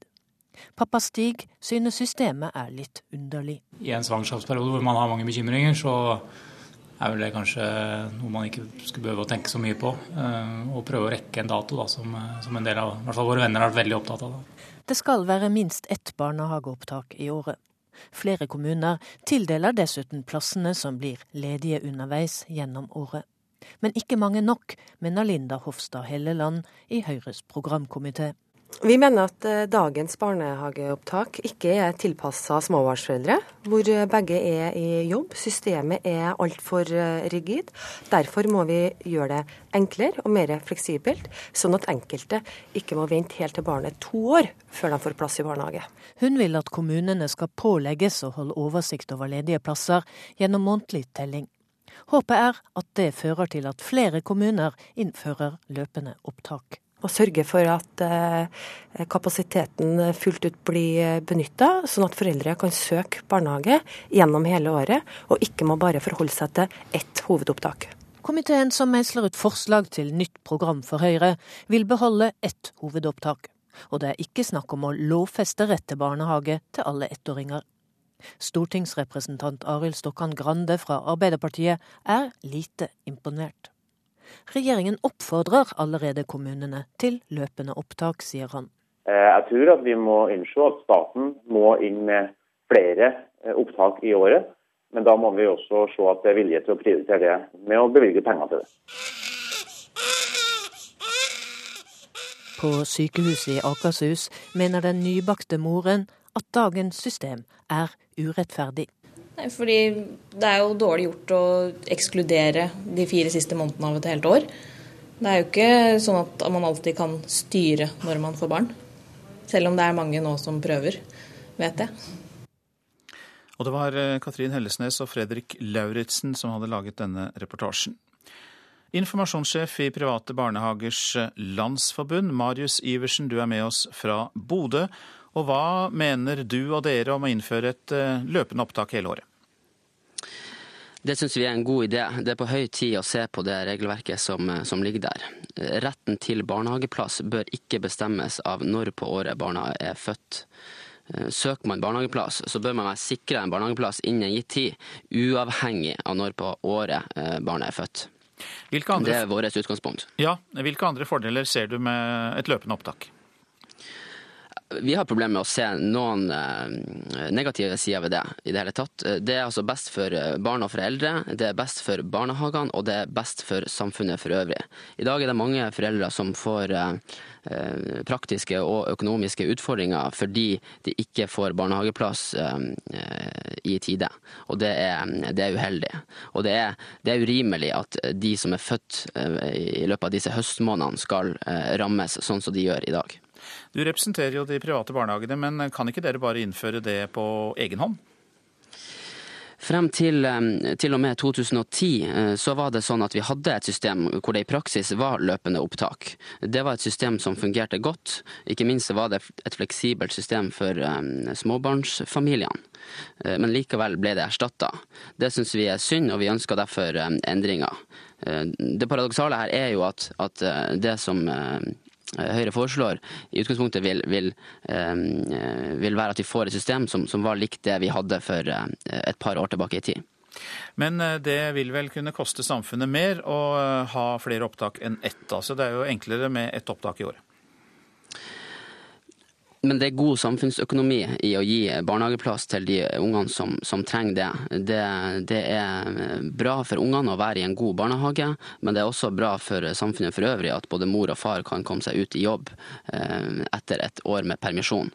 Pappa Stig synes systemet er litt underlig. I en svangerskapsperiode hvor man har mange bekymringer, så er vel det kanskje noe man ikke skulle behøve å tenke så mye på. Eh, og prøve å rekke en dato da, som, som, en del av i hvert fall våre venner har vært veldig opptatt av. Da. Det skal være minst ett barnehageopptak i året. Flere kommuner tildeler dessuten plassene som blir ledige underveis gjennom året. Men ikke mange nok, mener Linda Hofstad Helleland i Høyres programkomité. Vi mener at eh, dagens barnehageopptak ikke er tilpassa småbarnsforeldre, hvor begge er i jobb. Systemet er altfor eh, rigid. Derfor må vi gjøre det enklere og mer fleksibelt, sånn at enkelte ikke må vente helt til barnet er to år før de får plass i barnehage. Hun vil at kommunene skal pålegges å holde oversikt over ledige plasser gjennom månedlig telling. Håpet er at det fører til at flere kommuner innfører løpende opptak og sørge for at eh, kapasiteten fullt ut blir benytta, sånn at foreldre kan søke barnehage gjennom hele året, og ikke må bare forholde seg til ett hovedopptak. Komiteen som meisler ut forslag til nytt program for Høyre, vil beholde ett hovedopptak. Og det er ikke snakk om å lovfeste rett til barnehage til alle ettåringer. Stortingsrepresentant Arild Stokkan Grande fra Arbeiderpartiet er lite imponert. Regjeringen oppfordrer allerede kommunene til løpende opptak, sier han. Eh, jeg tror at vi må innse at staten må inn med flere eh, opptak i året. Men da må vi også se at det er vilje til å prioritere det med å bevilge penger til det. På sykehuset i Akershus mener den nybakte moren at dagens system er urettferdig. Fordi det er jo dårlig gjort å ekskludere de fire siste månedene av et helt år. Det er jo ikke sånn at man alltid kan styre når man får barn. Selv om det er mange nå som prøver, vet jeg. Og det var eh, Katrin Hellesnes og Fredrik Lauritzen som hadde laget denne reportasjen. Informasjonssjef i Private barnehagers landsforbund, Marius Iversen, du er med oss fra Bodø. Og hva mener du og dere om å innføre et eh, løpende opptak hele året? Det syns vi er en god idé. Det er på høy tid å se på det regelverket som, eh, som, ligger der. Retten til barnehageplass bør ikke bestemmes av når på året barna er født. Eh, søker man barnehageplass, så bør man være sikra en barnehageplass innen gitt tid, uavhengig av når på året barnet er født. Andre... Det er vårt utgangspunkt. Ja, Hvilke andre fordeler ser du med et løpende opptak? Vi har problemer med å se noen eh, negative sider ved det i det hele tatt. Det er altså best for eh, barn og foreldre, det er best for barnehagene og det er best for samfunnet for øvrig. I dag er det mange foreldre som får eh, praktiske og økonomiske utfordringer fordi de ikke får barnehageplass i tide. Og det er, det er uheldig. Og det er, det er, urimelig at de som er født i løpet av disse høstmånedene skal rammes sånn som de gjør i dag. Du representerer jo de private barnehagene, men kan ikke dere bare innføre det på egen hånd? Frem til, til, og med 2010 eh, så var det sånn at vi hadde et system hvor det i praksis var løpende opptak. Det var et system som fungerte godt. Ikke minst var det et fleksibelt system for småbarnsfamiliene. Eh, men likevel ble det erstatta. Det syns vi er synd, og vi ønsker derfor endringer. Eh, det paradoksale her er jo at, at det som Eh, Høyre foreslår, i utgangspunktet vil, vil, ehm, eh, vil, være at vi får et system som, som var likt det vi hadde for eh, et par år tilbake i tid. Men det vil vel kunne koste samfunnet mer å ha flere opptak enn ett? Altså det er jo enklere med ett opptak i året. Men det er god samfunnsøkonomi i å gi barnehageplass til de ungene som, som trenger det. det. det. er bra for ungene å være i en god barnehage, men det er også bra for samfunnet for øvrig at både mor og far kan komme seg ut i jobb eh, etter et år med permisjon.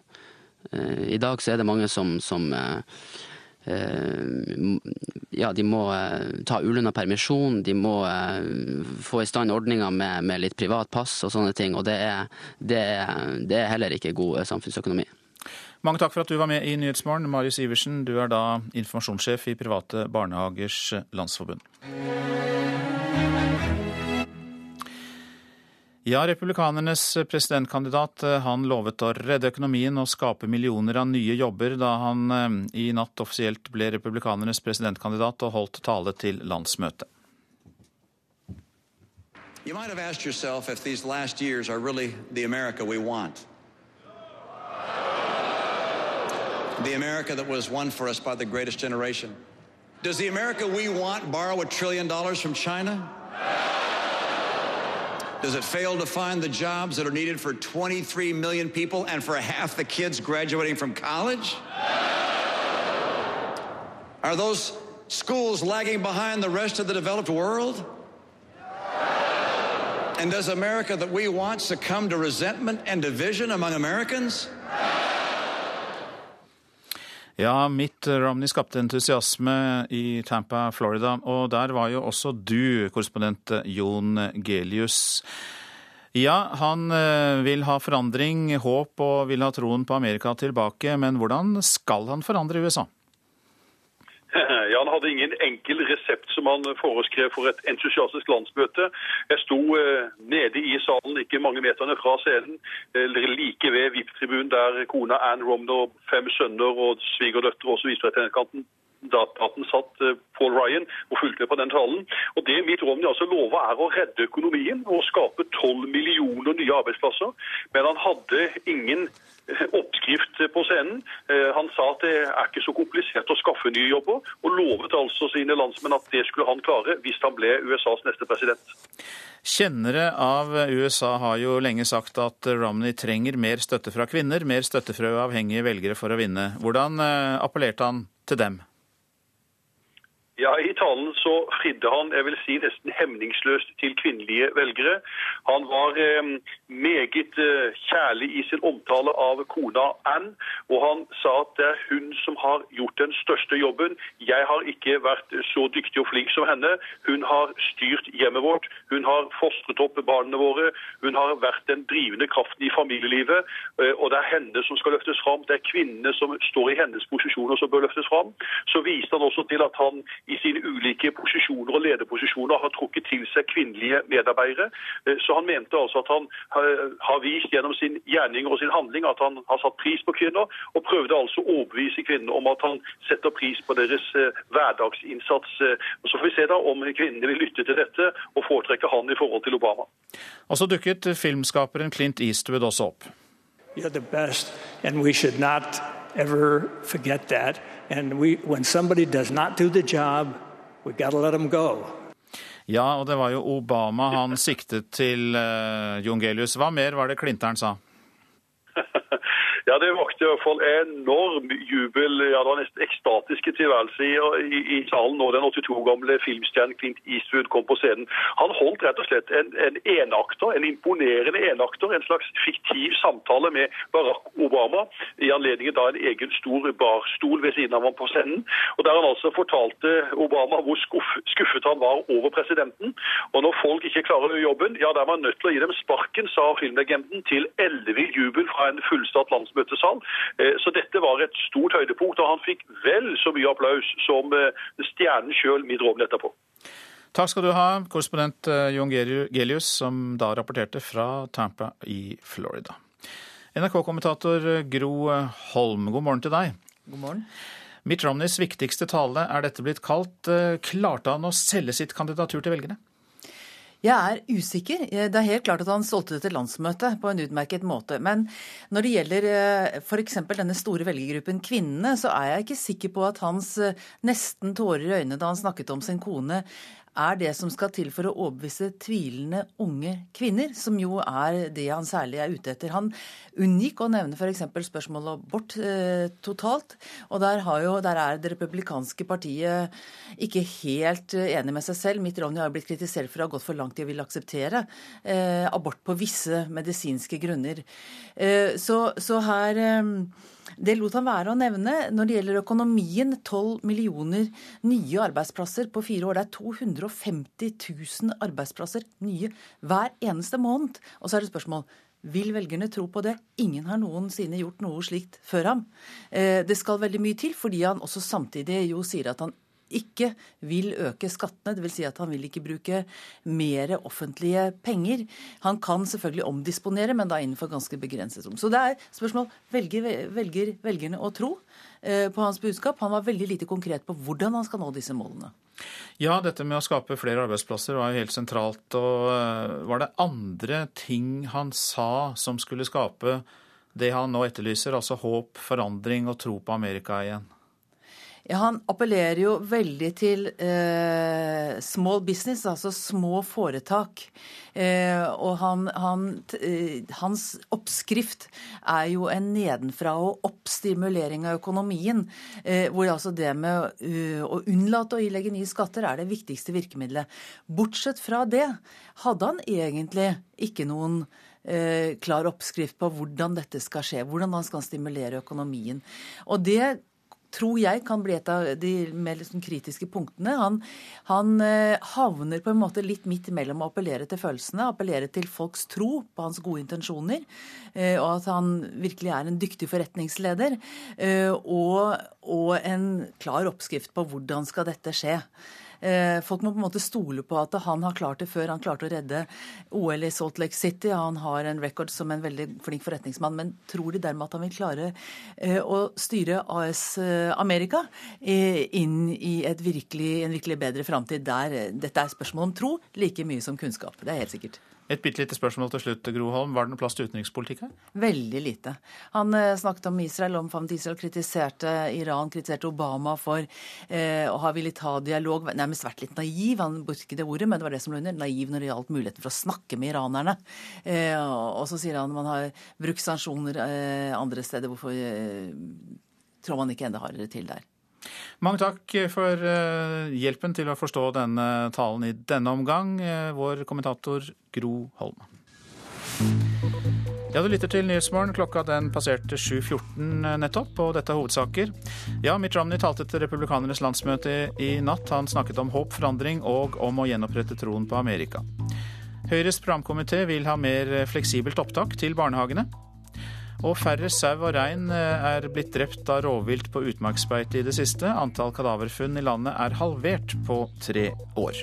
Eh, I dag så er det mange som, som eh, Eh, ja, de må eh, ta ulønna permisjon, de må eh, få i stand ordninger med, med, litt privat pass og sånne ting. Og det er, det, er, det er, heller ikke god samfunnsøkonomi. Mange takk for at du var med i Nyhetsmorgen. Marius Iversen, du er da informasjonssjef i Private barnehagers landsforbund. Ja, republikanernes presidentkandidat eh, han lovet å redde økonomien og skape millioner av nye jobber da han eh, i natt offisielt ble republikanernes presidentkandidat og holdt tale til landsmøtet. You might have asked yourself if these last years are really the America we want. The America that was won for us by the greatest generation. Does the America we want borrow a trillion dollars from China? Does it fail to find the jobs that are needed for 23 million people and for half the kids graduating from college? Are those schools lagging behind the rest of the developed world? And does America that we want succumb to resentment and division among Americans? Ja, Mitt Romney skapte entusiasme i Tampa, Florida. Og der var jo også du, korrespondent Jon Gelius. Ja, han eh, vil ha forandring, håp og vil ha troen på Amerika tilbake. Men hvordan skal han forandre USA? Ja, Han hadde ingen enkel resept som han foreskrev for et entusiastisk landsmøte. Jeg sto eh, nede i salen, ikke mange meterne fra scenen, eller like ved VIP-tribunen, der kona Ann Romner, fem sønner og svigerdøtre også viste seg til kanten satt eh, Paul Ryan og fulgte på den talen. Og Det Mitt Romney altså lover, er å redde økonomien og skape 12 millioner nye arbeidsplasser. Men han hadde ingen oppskrift på scenen. Eh, han sa at det er ikke så komplisert å skaffe nye jobber, og lovet altså sine landsmenn at det skulle han klare hvis han ble USAs neste president. Kjennere av USA har jo lenge sagt at Romney trenger mer støtte fra kvinner, mer støtte fra uavhengige velgere for å vinne. Hvordan eh, appellerte han til dem? Ja, I talen så fridde han jeg vil si, nesten hemningsløst til kvinnelige velgere. Han var eh, meget eh, kjærlig i sin omtale av kona Ann, og han sa at det er hun som har gjort den største jobben. Jeg har ikke vært så dyktig og flink som henne. Hun har styrt hjemmet vårt, hun har fostret opp barna våre, hun har vært den drivende kraften i familielivet, eh, og det er henne som skal løftes fram. Det er kvinnene som står i hennes posisjoner som bør løftes fram. Så viste han også til at han i sine ulike posisjoner og lederposisjoner har trukket til seg kvinnelige medarbeidere. Eh, så han mente altså at han har vist gjennom sin gjerning og sin handling at han har satt pris på kvinner, og prøvde altså å overbevise kvinnene om at han setter pris på deres eh, hverdagsinnsats. Og så får vi se da om kvinnene vil lytte til dette og foretrekke han i forhold til Obama. Og så dukket filmskaperen Clint Eastwood også opp. You're the best, and we should not ever forget that. And we, when somebody does not do the job, we've got to let them go. Ja, og det var jo Obama han siktet til, uh, Jongelius. Hva mer var det Klinteren sa? Ja, Det vakte i hvert fall enorm jubel. Ja, Det var nesten ekstatiske tilværelse i, i, i, salen når den 82 gamle filmstjernen Clint Eastwood kom på scenen. Han holdt rett og slett en, en enakter, en imponerende enakter, en slags fiktiv samtale med Barack Obama i anledning da en egen stor barstol ved siden av ham på scenen. Og Der han altså fortalte Obama hvor skuff, skuffet han var over presidenten. Og når folk ikke klarer jobben, ja, da er man nødt til å gi dem sparken, sa filmlegenden, til ellevill jubel fra en fullsatt landsmøtesal. Eh, så dette var et stort høydepunkt, og han fikk vel så mye applaus som eh, stjernen sjøl Mitt Romney etterpå. Takk skal du ha, korrespondent eh, Jon Gelius, som da rapporterte fra Tampa i Florida. NRK-kommentator Gro Holm, god morgen til deg. God morgen. Mitt Romneys viktigste tale er dette blitt kalt. Klarte han å selge sitt kandidatur til velgerne? Jeg er usikker. Det er helt klart at han solgte det til landsmøtet på en utmerket måte. Men når det gjelder eh, f.eks. denne store velgergruppen kvinnene, så er jeg ikke sikker på at hans eh, nesten tårer i øynene da han snakket om sin kone, er det som skal til for å overbevise tvilende unge kvinner, som jo er det han særlig er ute etter. Han unngikk å nevne f.eks. spørsmålet om abort eh, totalt. Og der, jo, der, er det republikanske partiet ikke helt eh, enig med seg selv. Mitt Ronny har blitt kritisert for å ha gått for langt i å ville akseptere eh, abort på visse medisinske grunner. Eh, så, så, her eh, det lot han være å nevne. Når det gjelder økonomien, 12 millioner nye arbeidsplasser på fire år. Det er 250 000 arbeidsplasser nye hver eneste måned. Og så er det spørsmål vil velgerne tro på det? Ingen har noensinne gjort noe slikt før ham. Eh, det skal veldig mye til, fordi han også samtidig jo sier at han ikke vil øke skattene. Dvs. Si at han vil ikke bruke mer offentlige penger. Han kan selvfølgelig omdisponere, men da innenfor ganske begrenset rom. Så det er spørsmål velger, velger velgerne å tro eh, på hans budskap. Han var veldig lite konkret på hvordan han skal nå disse målene. Ja, dette med å skape flere arbeidsplasser var jo helt sentralt. Og eh, var det andre ting han sa som skulle skape det han nå etterlyser, altså håp, forandring og tro på Amerika igjen? Ja, Han appellerer jo veldig til eh, small business, altså små foretak. Eh, og han, han, eh, hans oppskrift er jo en nedenfra og opp-stimulering av økonomien. Eh, hvor altså det med uh, å unnlate å ilegge nye skatter er det viktigste virkemidlet. Bortsett fra det hadde han egentlig ikke noen eh, klar oppskrift på hvordan dette skal skje, hvordan han skal stimulere økonomien. Og det tror jeg kan bli et av de mer liksom kritiske punktene. Han, han eh, havner på en måte litt midt imellom å appellere til følelsene, appellere til folks tro på hans gode intensjoner, eh, og at han virkelig er en dyktig forretningsleder, eh, og, og en klar oppskrift på hvordan skal dette skje. Eh, folk må på en måte stole på at han har klart det før. Han klarte å redde OL i Salt Lake City. Han har en record som en veldig flink forretningsmann. Men tror de dermed at han vil klare eh, å styre AS eh, Amerika inn i virkelig, en virkelig bedre framtid der dette er spørsmål om tro like mye som kunnskap? Det er helt sikkert. Et bitte lite spørsmål til slutt, Gro Holm. Var det noe plass til utenrikspolitikk her? Veldig lite. Han eh, snakket om Israel, omfavnet Israel, kritiserte Iran, kritiserte Obama for eh, å ha villet ha dialog. Nærmest vært litt naiv, han brukte ikke det ordet, men det var det som lå under. Naiv når det gjaldt muligheten for å snakke med iranerne. Eh, og så sier han man har brukt sanksjoner eh, andre steder. Hvorfor eh, tror man ikke enda hardere til der? Mange takk for eh, hjelpen til å forstå denne talen i denne omgang, eh, vår kommentator Gro Holm. Ja, Du lytter til Nyhetsmorgen. Klokka den passerte 7.14 eh, nettopp, og dette er hovedsaker. Ja, Mitt Romney talte til republikanernes landsmøte i natt. Han snakket om håp, forandring og om å gjenopprette troen på Amerika. Høyres programkomité vil ha mer fleksibelt opptak til barnehagene. Og færre sau og rein eh, er blitt drept av rovvilt på utmarksbeite i det siste. Antall kadaverfunn i landet er halvert på tre år.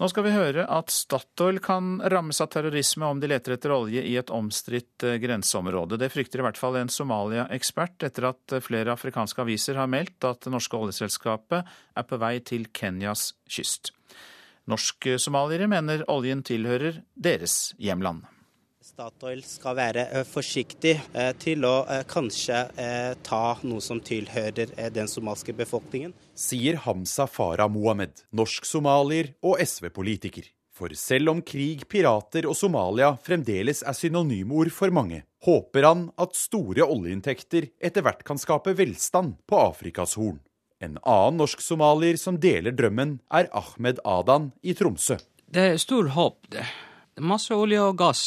Nå skal vi høre at Statoil kan rammes av terrorisme om de leter etter olje i et omstridt eh, grenseområde. Det frykter i hvert fall en Somalia-ekspert etter at flere afrikanske aviser har meldt at det norske oljeselskapet er på vei til Kenyas kyst. Norsk-somaliere mener oljen tilhører deres hjemland. Statoil skal være eh, forsiktig eh, til å eh, kanskje ta noe som tilhører den somalske befolkningen. Sier Hamza Farah Mohammed, norsk-somalier og SV-politiker. For selv om krig, pirater og Somalia fremdeles er synonymord for mange, håper han at store oljeinntekter etter hvert kan skape velstand på Afrikas Horn. En annen norsk-somalier som deler drømmen, er Ahmed Adan i Tromsø. Det er stor håp, det. er Masse olje og gass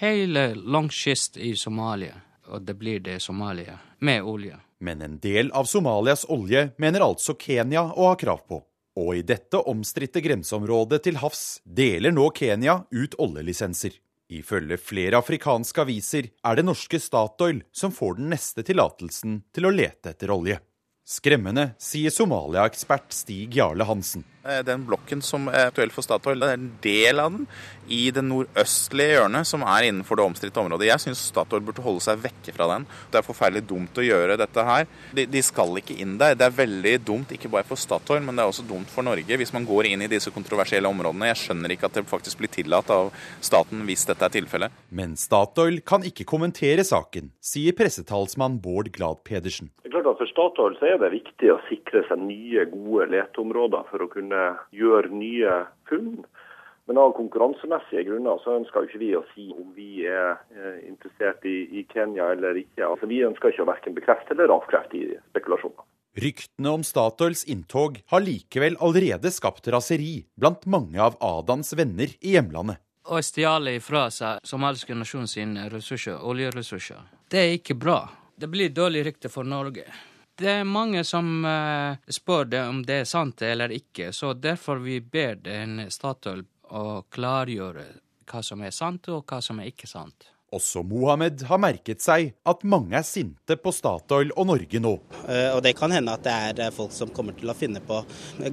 hele langkyst i Somalia, og det blir det Somalia, med olje. Men en del av Somalias olje mener altså Kenya å ha krav på. Og i dette omstridte grenseområdet til havs deler nå Kenya ut oljelisenser. Ifølge flere afrikanske aviser er det norske Statoil som får den neste tillatelsen til å lete etter olje. Skremmende, sier Somalia-ekspert Stig Jarle Hansen. Eh, den blokken som er aktuell for Statoil, det er en del av den i det nordøstlige hjørnet som er innenfor det omstridte området. Jeg syns Statoil burde holde seg vekke fra den. Det er forferdelig dumt å gjøre dette her. De, de, skal ikke inn der. Det er veldig dumt, ikke bare for Statoil, men det er også dumt for Norge hvis man går inn i disse kontroversielle områdene. Jeg skjønner ikke at det faktisk blir tillatt av staten hvis dette er tilfellet. Men Statoil kan ikke kommentere saken, sier pressetalsmann Bård Glad Pedersen. Det er klart at For Statoil så er det viktig å sikre seg nye, gode leteområder for å kunne gjøre nye funn. Men av konkurransemessige grunner så ønsker ikke vi å si om vi er interessert i, i Kenya eller ikke. Altså, vi ønsker ikke å verken bekrefte eller avkrefte i spekulasjoner. Ryktene om Statoils inntog har likevel allerede skapt raseri blant mange av Adans venner i hjemlandet. Å stjele ifra seg somaliske nasjon sine ressurser, oljeressurser, det er ikke bra. Det blir dårlig rykte for Norge. Det er mange som uh, spør det om det er sant eller ikke, så derfor vi ber den Statoil å klargjøre hva som er sant og hva som er ikke sant. Også Mohammed har merket seg at mange er sinte på Statoil og Norge nå. Uh, og Det kan hende at det er eh, folk som kommer til å finne på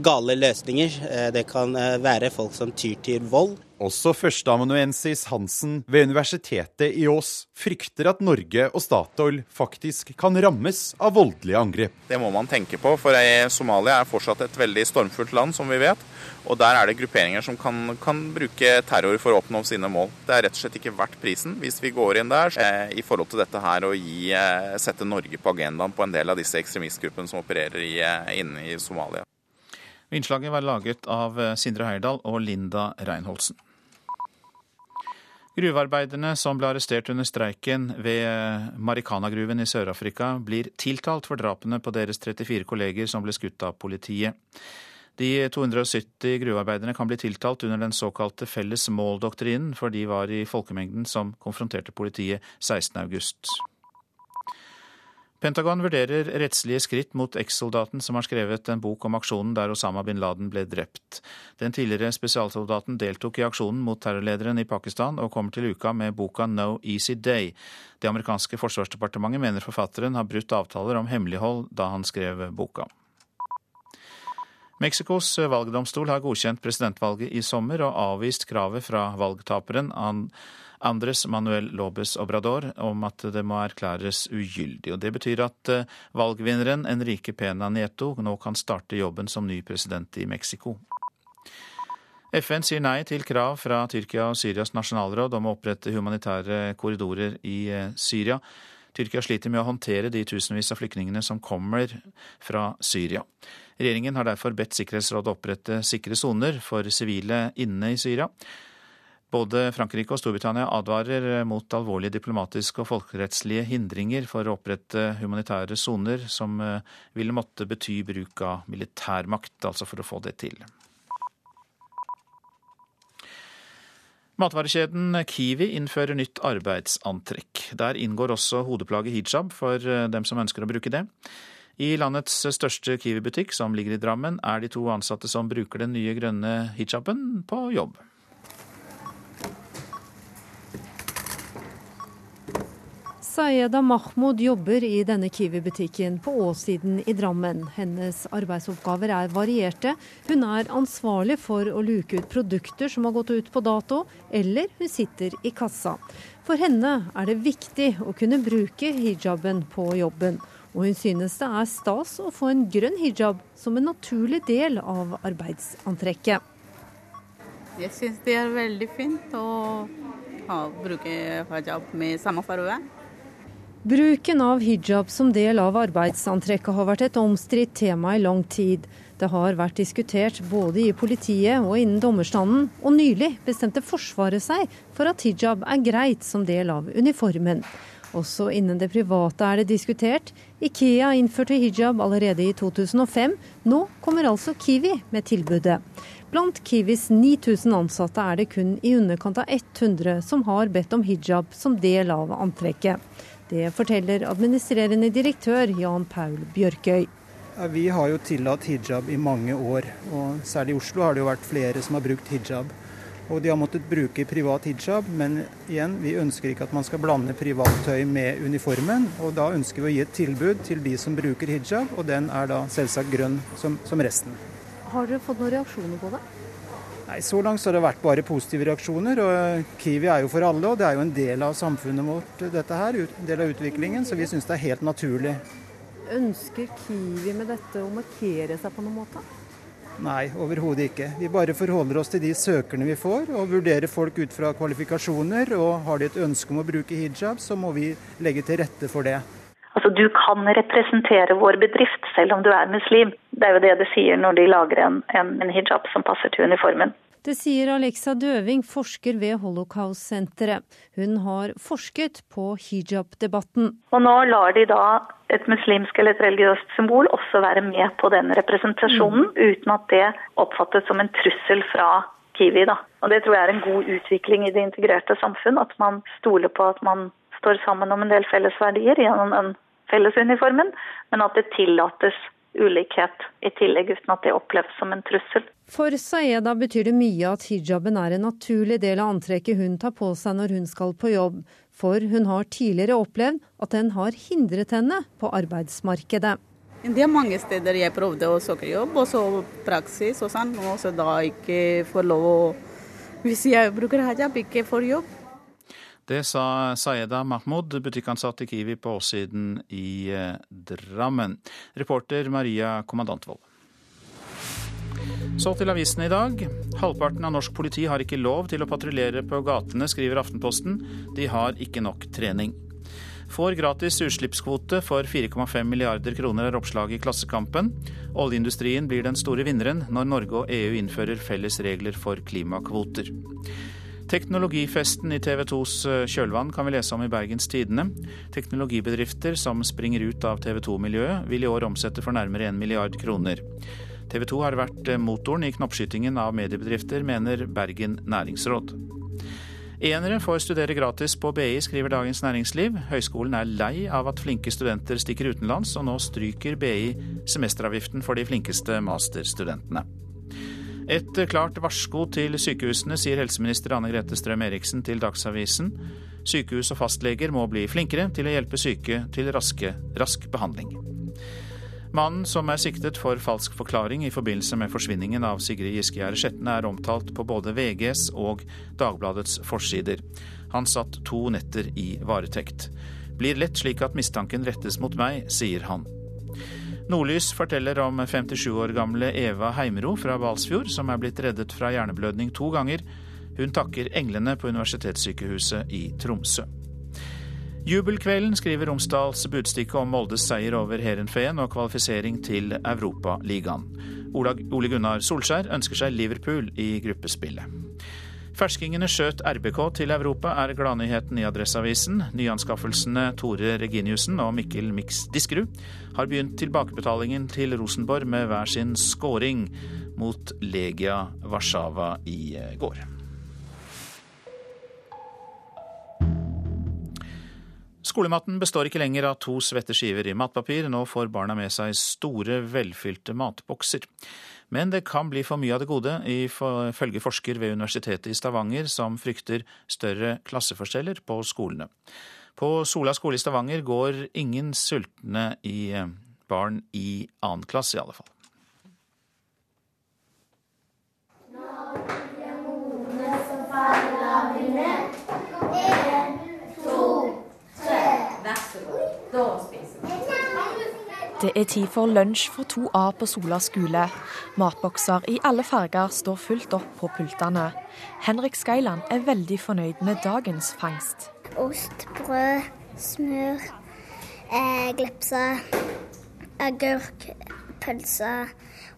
gale løsninger. Det kan være folk som tyr til vold. Også førsteamanuensis Hansen ved Universitetet i Ås frykter at Norge og Statoil faktisk kan rammes av voldelige angrep. Det må man tenke på, for Somalia er fortsatt et veldig stormfullt land, som vi vet. Og der er det grupperinger som kan, kan bruke terror for å oppnå sine mål. Det er rett og slett ikke verdt prisen hvis vi går inn der eh, i forhold til dette her og gi, eh, sette Norge på agendaen på en del av disse ekstremistgruppene som opererer i, eh, inne i Somalia. Innslaget var laget av Sindre Heirdal og Linda Reinholdsen. Gruvearbeiderne som ble arrestert under streiken ved Marikana-gruven i Sør-Afrika, blir tiltalt for drapene på deres 34 kolleger som ble skutt av politiet. De 270 gruvearbeiderne kan bli tiltalt under den såkalte felles mål-doktrinen, for de var i folkemengden som konfronterte politiet 16.8. Pentagon vurderer rettslige skritt mot ekssoldaten som har skrevet en bok om aksjonen der Osama bin Laden ble drept. Den tidligere spesialsoldaten deltok i aksjonen mot terrorlederen i Pakistan, og kommer til uka med boka No Easy Day. Det amerikanske forsvarsdepartementet mener forfatteren har brutt avtaler om hemmelighold da han skrev boka. Mexicos valgdomstol har godkjent presidentvalget i sommer og avvist kravet fra valgtaperen Andres Manuel Lobes Obrador om at det må erklæres ugyldig. Og Det betyr at eh, valgvinneren Enrique Pena Nieto nå kan starte jobben som ny president i Mexico. FN sier nei til krav fra Tyrkia og Syrias nasjonalråd om å opprette humanitære korridorer i eh, Syria. Tyrkia sliter med å håndtere de tusenvis av flyktningene som kommer fra Syria. Regjeringen har derfor bedt Sikkerhetsrådet opprette sikre soner for sivile inne i Syria. Både Frankrike og Storbritannia advarer mot alvorlige diplomatiske og folkerettslige hindringer for å opprette humanitære soner, som eh, ville måtte bety bruk av militærmakt, altså for å få det til. Matvarekjeden Kiwi innfører nytt arbeidsantrekk. Der inngår også hodeplagget hijab for eh, dem som ønsker å bruke det. I landets største Kiwi-butikk, som ligger i Drammen, er de to ansatte som bruker den nye grønne hijaben, på jobb. Sayeda Mahmoud jobber i denne Kiwi-butikken på Åssiden i Drammen. Hennes arbeidsoppgaver er varierte. Hun er ansvarlig for å luke ut produkter som har gått ut på dato, eller hun sitter i kassa. For henne er det viktig å kunne bruke hijaben på jobben og hun synes det er stas å få en grønn hijab som en naturlig del av arbeidsantrekket. Jeg syns det er veldig fint, å bruke hijab med samme farge. Bruken av hijab som del av arbeidsantrekket har vært et omstridt tema i lang tid. Det har vært diskutert både i politiet og innen dommerstanden, og nylig bestemte Forsvaret seg for at hijab er greit som del av uniformen. Også innen det private er det diskutert. Ikea innførte hijab allerede i 2005. Nå kommer altså Kiwi med tilbudet. Blant Kiwis 9000 ansatte er det kun i underkant av 100 som har bedt om hijab som del av antrekket. Det forteller administrerende direktør Jan Paul Bjørkøy. Vi har jo tillatt hijab i mange år, og særlig i Oslo har det jo vært flere som har brukt hijab. Og de har måttet bruke privat hijab, men igjen, vi ønsker ikke at man skal blande privattøy med uniformen. Og da ønsker vi å gi et tilbud til de som bruker hijab, og den er da selvsagt grønn som, som resten. Har dere fått noen reaksjoner på det? Nei, Så langt så har det vært bare positive reaksjoner. og Kiwi er jo for alle, og det er jo en del av samfunnet vårt, dette her. En del av utviklingen, så vi syns det er helt naturlig. Ønsker Kiwi med dette å markere seg på noen måte? Nei, overhodet ikke. Vi bare forholder oss til de søkerne vi får, og vurderer folk ut fra kvalifikasjoner. Og har de et ønske om å bruke hijab, så må vi legge til rette for det. Altså, Du kan representere vår bedrift selv om du er muslim. Det er jo det det sier når de lager en, en, en hijab som passer til uniformen. Det sier Alexa Døving, forsker ved Holocaust-senteret. Hun har forsket på hijab-debatten. Og nå lar de da et muslimsk eller et religiøst symbol også være med på den representasjonen, mm. uten at det oppfattes som en trussel fra Kiwi. Da. Og Det tror jeg er en god utvikling i det integrerte samfunn, at man stoler på at man står sammen om en del felles verdier gjennom den fellesuniformen, men at det tillates ulikhet i tillegg, uten at det oppleves som en trussel. For Saeda betyr det mye at hijaben er en naturlig del av antrekket hun tar på seg når hun skal på jobb, for hun har tidligere opplevd at den har hindret henne på arbeidsmarkedet. Det er mange steder jeg prøvde å søke jobb, og så praksis og sånn, og så da ikke får lov å Hvis jeg bruker hijab, ikke får jobb. Det sa Sayeda Mahmoud, butikkansatt i Kiwi på Åssiden i eh, Drammen. Reporter Maria Kommandantvold. Så til avisene i dag. Halvparten av norsk politi har ikke lov til å patruljere på gatene, skriver Aftenposten. De har ikke nok trening. Får gratis utslippskvote for 4,5 milliarder kroner, er oppslaget i Klassekampen. Oljeindustrien blir den store vinneren når Norge og EU innfører felles regler for klimakvoter. Teknologifesten i TV 2s eh, kjølvann kan vi lese om i Bergens Tidende. Teknologibedrifter som springer ut av TV 2-miljøet, vil i år omsette for nærmere 1 milliard kroner. TV 2 har vært eh, motoren i knoppskytingen av mediebedrifter, mener Bergen næringsråd. Enere får studere gratis på BI, skriver Dagens Næringsliv. Høgskolen er lei av at flinke studenter stikker utenlands, og nå stryker BI semesteravgiften for de flinkeste masterstudentene. Et klart varsko til sykehusene, sier helseminister Anne Grete Strøm-Eriksen til Dagsavisen. Sykehus og fastleger må bli flinkere til å hjelpe syke til raske, rask behandling. Mannen som er siktet for falsk forklaring i forbindelse med forsvinningen av Sigrid Giskegjerde Skjetne, er omtalt på både VGs og Dagbladets forsider. Han satt to netter i varetekt. Blir lett slik at mistanken rettes mot meg, sier han. Nordlys forteller om 57 år gamle Eva Heimro fra Balsfjord, som er blitt reddet fra hjerneblødning to ganger. Hun takker englene på Universitetssykehuset i Tromsø. Jubelkvelden skriver Romsdals Budstikke om Moldes seier over Heerenveen og kvalifisering til Europaligaen. Ole Gunnar Solskjær ønsker seg Liverpool i gruppespillet. Ferskingene skjøt RBK til Europa, er gladnyheten i Adresseavisen. Nyanskaffelsene Tore Reginiussen og Mikkel Mix Diskerud har begynt tilbakebetalingen til Rosenborg med hver sin scoring mot Legia Warszawa i eh, går. Skolematten består ikke lenger av to svette skiver i matpapir. Nå får barna med seg store, velfylte matbokser. Men det kan bli for mye av det gode, ifølge forsker ved Universitetet i Stavanger, som frykter større klasseforskjeller på skolene. På Sola skole i Stavanger går ingen sultne i eh, barn i annen klasse, i alle fall. En, to, tre. Vær så god. Da vi. Det er tid for lunsj for 2A på Sola skole. Matbokser i alle farger står fullt opp på pultene. Henrik Skailand er veldig fornøyd med dagens fangst. Ost, brød, smør, eh, glepse, agurk, pølse,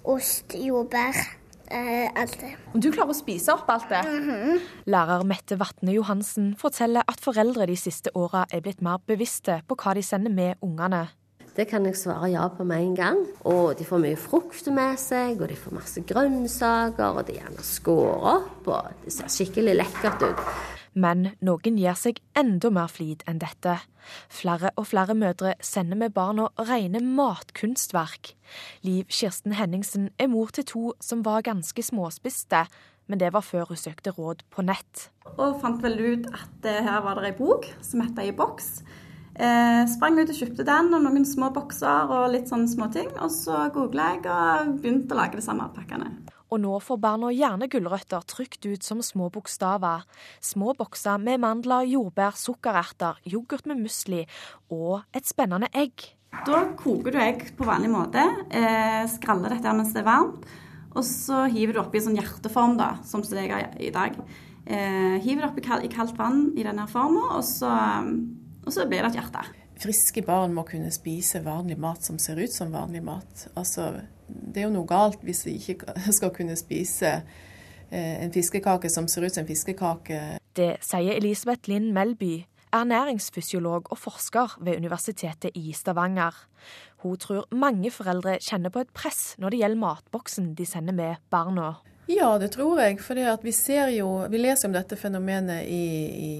ost, jordbær. Eh, alt det. Du klarer å spise opp alt det? Mm -hmm. Lærer Mette Vatne Johansen forteller at foreldre de siste åra er blitt mer bevisste på hva de sender med ungene. Det kan jeg svare ja på med en gang. Og de får mye frukt med seg, og de får masse grønnsaker, og de gjerne skårer opp, og det ser skikkelig lekkert ut. Men noen gir seg enda mer flid enn dette. Flere og flere mødre sender med barna rene matkunstverk. Liv Kirsten Henningsen er mor til to som var ganske småspiste, men det var før hun søkte råd på nett. Og fant vel ut at her var det ei bok som het I boks. Eh, sprang ut og kjøpte den og noen små bokser og litt sånne småting. Og så googla jeg og begynte å lage de samme pakkene. Og nå får barna gjerne gulrøtter trykt ut som små bokstaver. Små bokser med mandler, jordbær, sukkererter, yoghurt med musli og et spennende egg. Da koker du egg på vanlig måte. Eh, skraller dette mens det er varmt. Og så hiver du oppi sånn hjerteform, da, som jeg har i dag. Eh, hiver det oppi i kaldt vann i denne forma, og, og så blir det et hjerte. Friske barn må kunne spise vanlig mat som ser ut som vanlig mat. Altså, det er jo noe galt hvis de ikke skal kunne spise eh, en fiskekake som ser ut som en fiskekake. Det sier Elisabeth Linn Melby, ernæringsfysiolog og forsker ved Universitetet i Stavanger. Hun tror mange foreldre kjenner på et press når det gjelder matboksen de sender med barna. Ja, det tror jeg. For vi, jo, vi leser om dette fenomenet i, i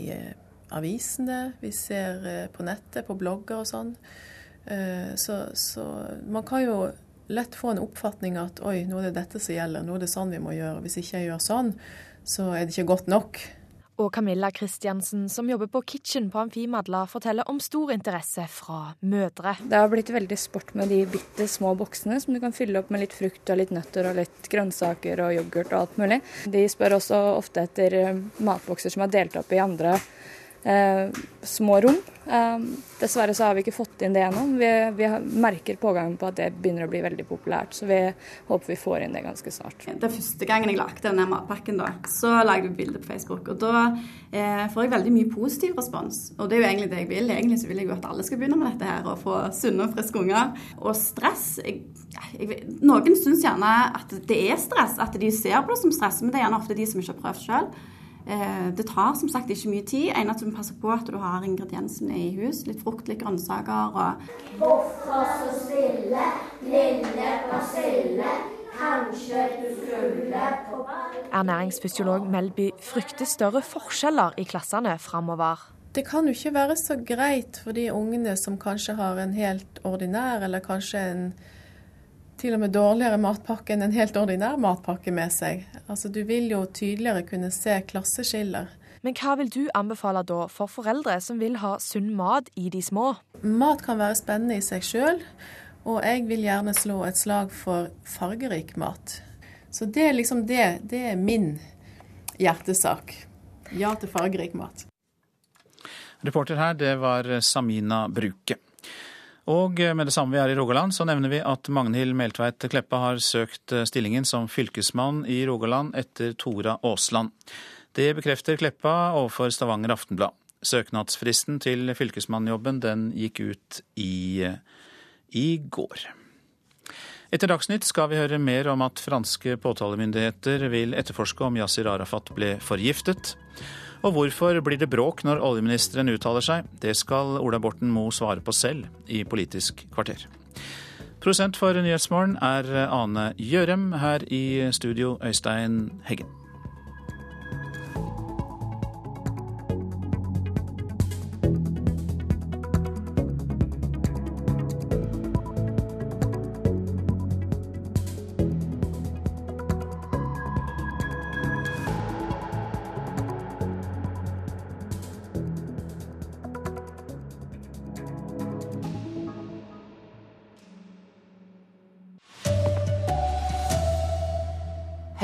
avisene, vi ser eh, på nettet, på blogger og sånn. Eh, så, så, man kan jo lett få en oppfatning at oi, nå er det dette som gjelder, nå er det sånn vi må gjøre. Hvis ikke jeg gjør sånn, så er det ikke godt nok. Og Camilla Kristiansen, som jobber på Kitchen på Amfimadla, forteller om stor interesse fra mødre. Det har blitt veldig sport med de bitte små boksene som du kan fylle opp med litt frukt og litt nøtter og litt grønnsaker og yoghurt og alt mulig. De spør også ofte etter eh, matbokser som er delt opp i andre små rom. Eh, dessverre så har vi ikke fått inn det ennå. Vi, vi, merker pågangen på at det begynner å bli veldig populært, så vi håper vi får inn det ganske snart. Det første gangen jeg lagde denne matpakken, da, så lagde vi bilde på Facebook. Og da eh, får jeg veldig mye positiv respons. Og det er jo egentlig det jeg vil. Egentlig så vil jeg jo at alle skal begynne med dette her og få sunne og friske unger. Og stress jeg, jeg, Noen syns gjerne at det er stress, at de ser på det som stress, men det er gjerne ofte de som ikke har prøvd sjøl. Eh, det tar som sagt ikke mye tid. En at du må passe på at du har ingrediensene i hus. Litt frukt, litt grønnsaker og Hvorfor så stille, lille persille? Kanskje du skulle på Ernæringsfysiolog Melby frykter større forskjeller i klassene framover. Det kan jo ikke være så greit for de ungene som kanskje har en helt ordinær, eller kanskje en til og med dårligere matpakke enn en helt ordinær matpakke med seg. Altså, Du vil jo tydeligere kunne se klasseskiller. Men hva vil du anbefale da for foreldre som vil ha sunn mat i de små? Mat kan være spennende i seg sjøl, og jeg vil gjerne slå et slag for fargerik mat. Så det er liksom det. Det er min hjertesak. Ja til fargerik mat. Reporter her, det var Samina Bruke. Og med det samme vi er i Rogaland, så nevner vi at Magnhild Meltveit Kleppa har søkt eh, stillingen som fylkesmann i Rogaland etter Tora Aasland. Det bekrefter Kleppa overfor Stavanger Aftenblad. Søknadsfristen til fylkesmannjobben den gikk ut i, i går. Etter Dagsnytt skal vi høre mer om at franske påtalemyndigheter vil etterforske om Yasir Arafat ble forgiftet. Og hvorfor blir det bråk når oljeministeren uttaler seg? Det skal Ola Borten Moe svare på selv i Politisk kvarter. Prosent for Nyhetsmorgen er Ane Gjørem, her i studio Øystein Heggen.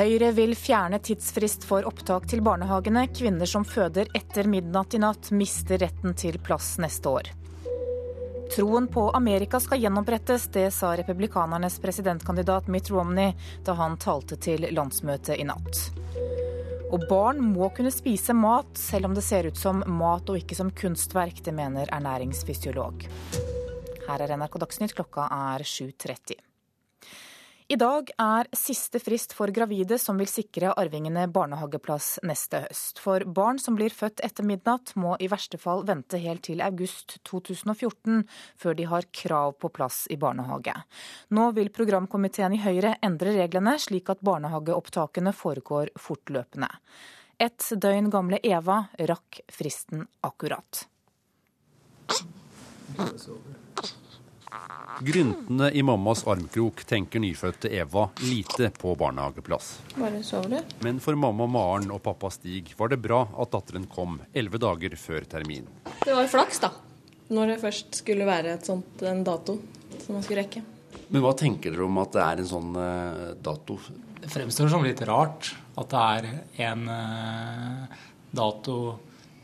Høyre vil fjerne tidsfrist for opptak til barnehagene. Kvinner som føder etter midnatt i natt, mister retten til plass neste år. Troen på Amerika skal gjenopprettes, det sa republikanernes presidentkandidat Mitt Romney da han talte til landsmøtet i natt. Og barn må kunne spise mat, selv om det ser ut som mat og ikke som kunstverk. Det mener ernæringsfysiolog. Her er NRK Dagsnytt, klokka er 7.30. I dag er siste frist for gravide som vil sikre arvingene barnehageplass neste høst. For barn som blir født etter midnatt, må i verste fall vente helt til august 2014 før de har krav på plass i barnehage. Nå vil programkomiteen i Høyre endre reglene, slik at barnehageopptakene foregår fortløpende. Et døgn gamle Eva rakk fristen akkurat. Gryntende i mammas armkrok tenker nyfødte Eva lite på barnehageplass. Bare sover du? Men for mamma Maren og pappa Stig var det bra at datteren kom elleve dager før termin. Det var flaks, da. Når det først skulle være sånt, en dato som man skulle rekke. Men hva tenker dere om at det er en sånn uh, dato? Det fremstår som litt rart at det er en uh, dato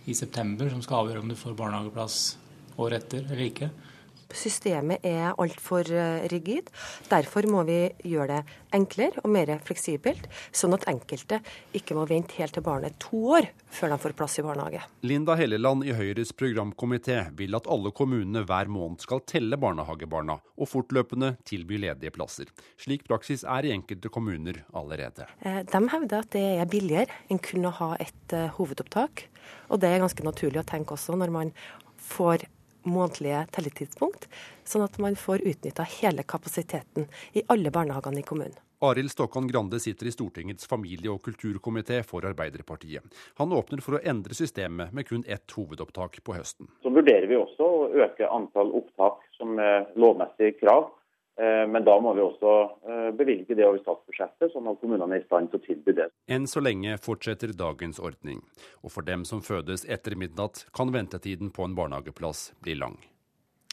i september som skal avgjøre om du får barnehageplass året etter eller ikke. Systemet er altfor eh, rigid. Derfor må vi gjøre det enklere og mer fleksibelt, sånn at enkelte ikke må vente helt til barnet er to år før de får plass i barnehage. Linda Helleland i Høyres programkomité vil at alle kommunene hver måned skal telle barnehagebarna og fortløpende tilby ledige plasser. Slik praksis er i enkelte kommuner allerede. Eh, de hevder at det er billigere enn kun å ha et eh, hovedopptak. Og det er ganske naturlig å tenke også når man får månedlige telletidspunkt, sånn at man får utnytta hele kapasiteten i alle barnehagene i kommunen. Arild Stokkan Grande sitter i Stortingets familie- og kulturkomité for Arbeiderpartiet. Han åpner for å endre systemet med kun ett hovedopptak på høsten. Så vurderer vi også å øke antall opptak som lovmessig krav men da må vi også eh, bevilge det over statsbudsjettet, sånn at kommunene er i stand til å tilby det. Enn så lenge fortsetter dagens ordning. Og for dem som fødes etter midnatt, kan ventetiden på en barnehageplass bli lang.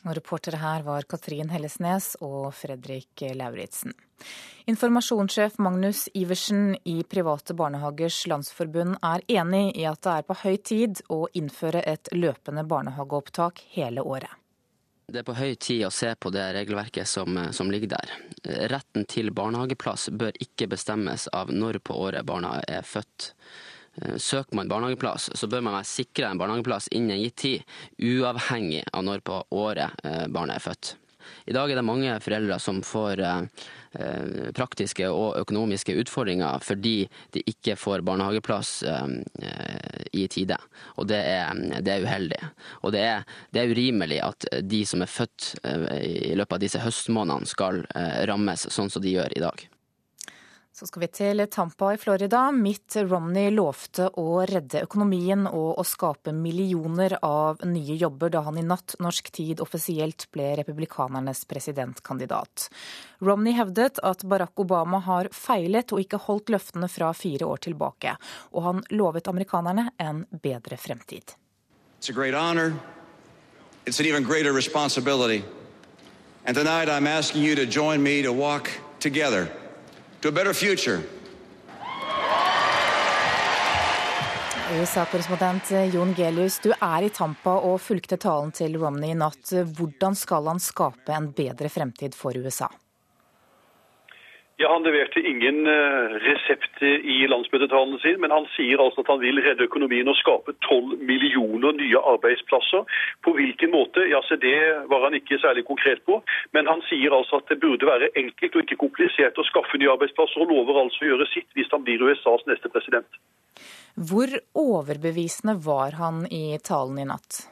Og reportere her var Katrin Hellesnes og Fredrik Lauritzen. Informasjonssjef Magnus Iversen i Private barnehagers landsforbund er enig i at det er på høy tid å innføre et løpende barnehageopptak hele året. Det er på høy tid å se på det regelverket som, som, ligger der. Retten til barnehageplass bør ikke bestemmes av når på året barna er født. Søker man barnehageplass, så bør man være sikra en barnehageplass innen en gitt tid, uavhengig av når på året eh, barnet er født. I dag er det mange foreldre som får eh, praktiske og økonomiske utfordringer fordi de ikke får barnehageplass eh, i tide. Og det er, det er uheldig. Og det er, det er, urimelig at de som er født eh, i løpet av disse høstmånedene skal rammes sånn som de gjør i dag. Så skal vi til Tampa i Florida. Mitt Romney lovte å redde økonomien og å skape millioner av nye jobber da han i natt norsk tid offisielt ble republikanernes presidentkandidat. Romney hevdet at Barack Obama har feilet og ikke holdt løftene fra fire år tilbake, og han lovet amerikanerne en bedre fremtid. It's a great honor. It's an even greater responsibility. And tonight I'm asking you to join me to walk together to a better future. USA-korrespondent Jon Gelius, du er i Tampa og fulgte talen til Romney i natt. Hvordan skal han skape en bedre fremtid for USA? Ja, Han leverte ingen eh, resept i landsmøtetalen sin, men han sier altså at han vil redde økonomien og skape 12 millioner nye arbeidsplasser. På hvilken måte? Ja, så Det var han ikke særlig konkret på. Men han sier altså at det burde være enkelt og ikke komplisert å skaffe nye arbeidsplasser, og lover altså å gjøre sitt hvis han blir USAs neste president. Hvor overbevisende var han i talen i natt?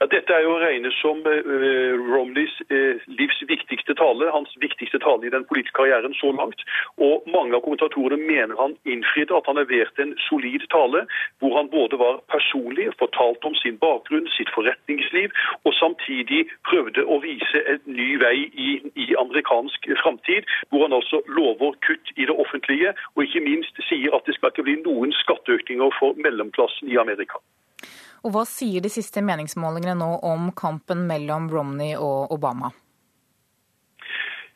Ja, Dette er jo å regne som uh, Romneys uh, livs viktigste tale, hans viktigste tale i den politiske karrieren så langt. Og mange av kommentatorene mener han innfridde, at han leverte en solid tale, hvor han både var personlig, fortalte om sin bakgrunn, sitt forretningsliv, og samtidig prøvde å vise en ny vei i, i amerikansk framtid, hvor han altså lover kutt i det offentlige, og ikke minst sier at det skal ikke bli noen skatteøkninger for mellomklassen i Amerika. Og hva sier de siste meningsmålingene nå om kampen mellom Romney og Obama?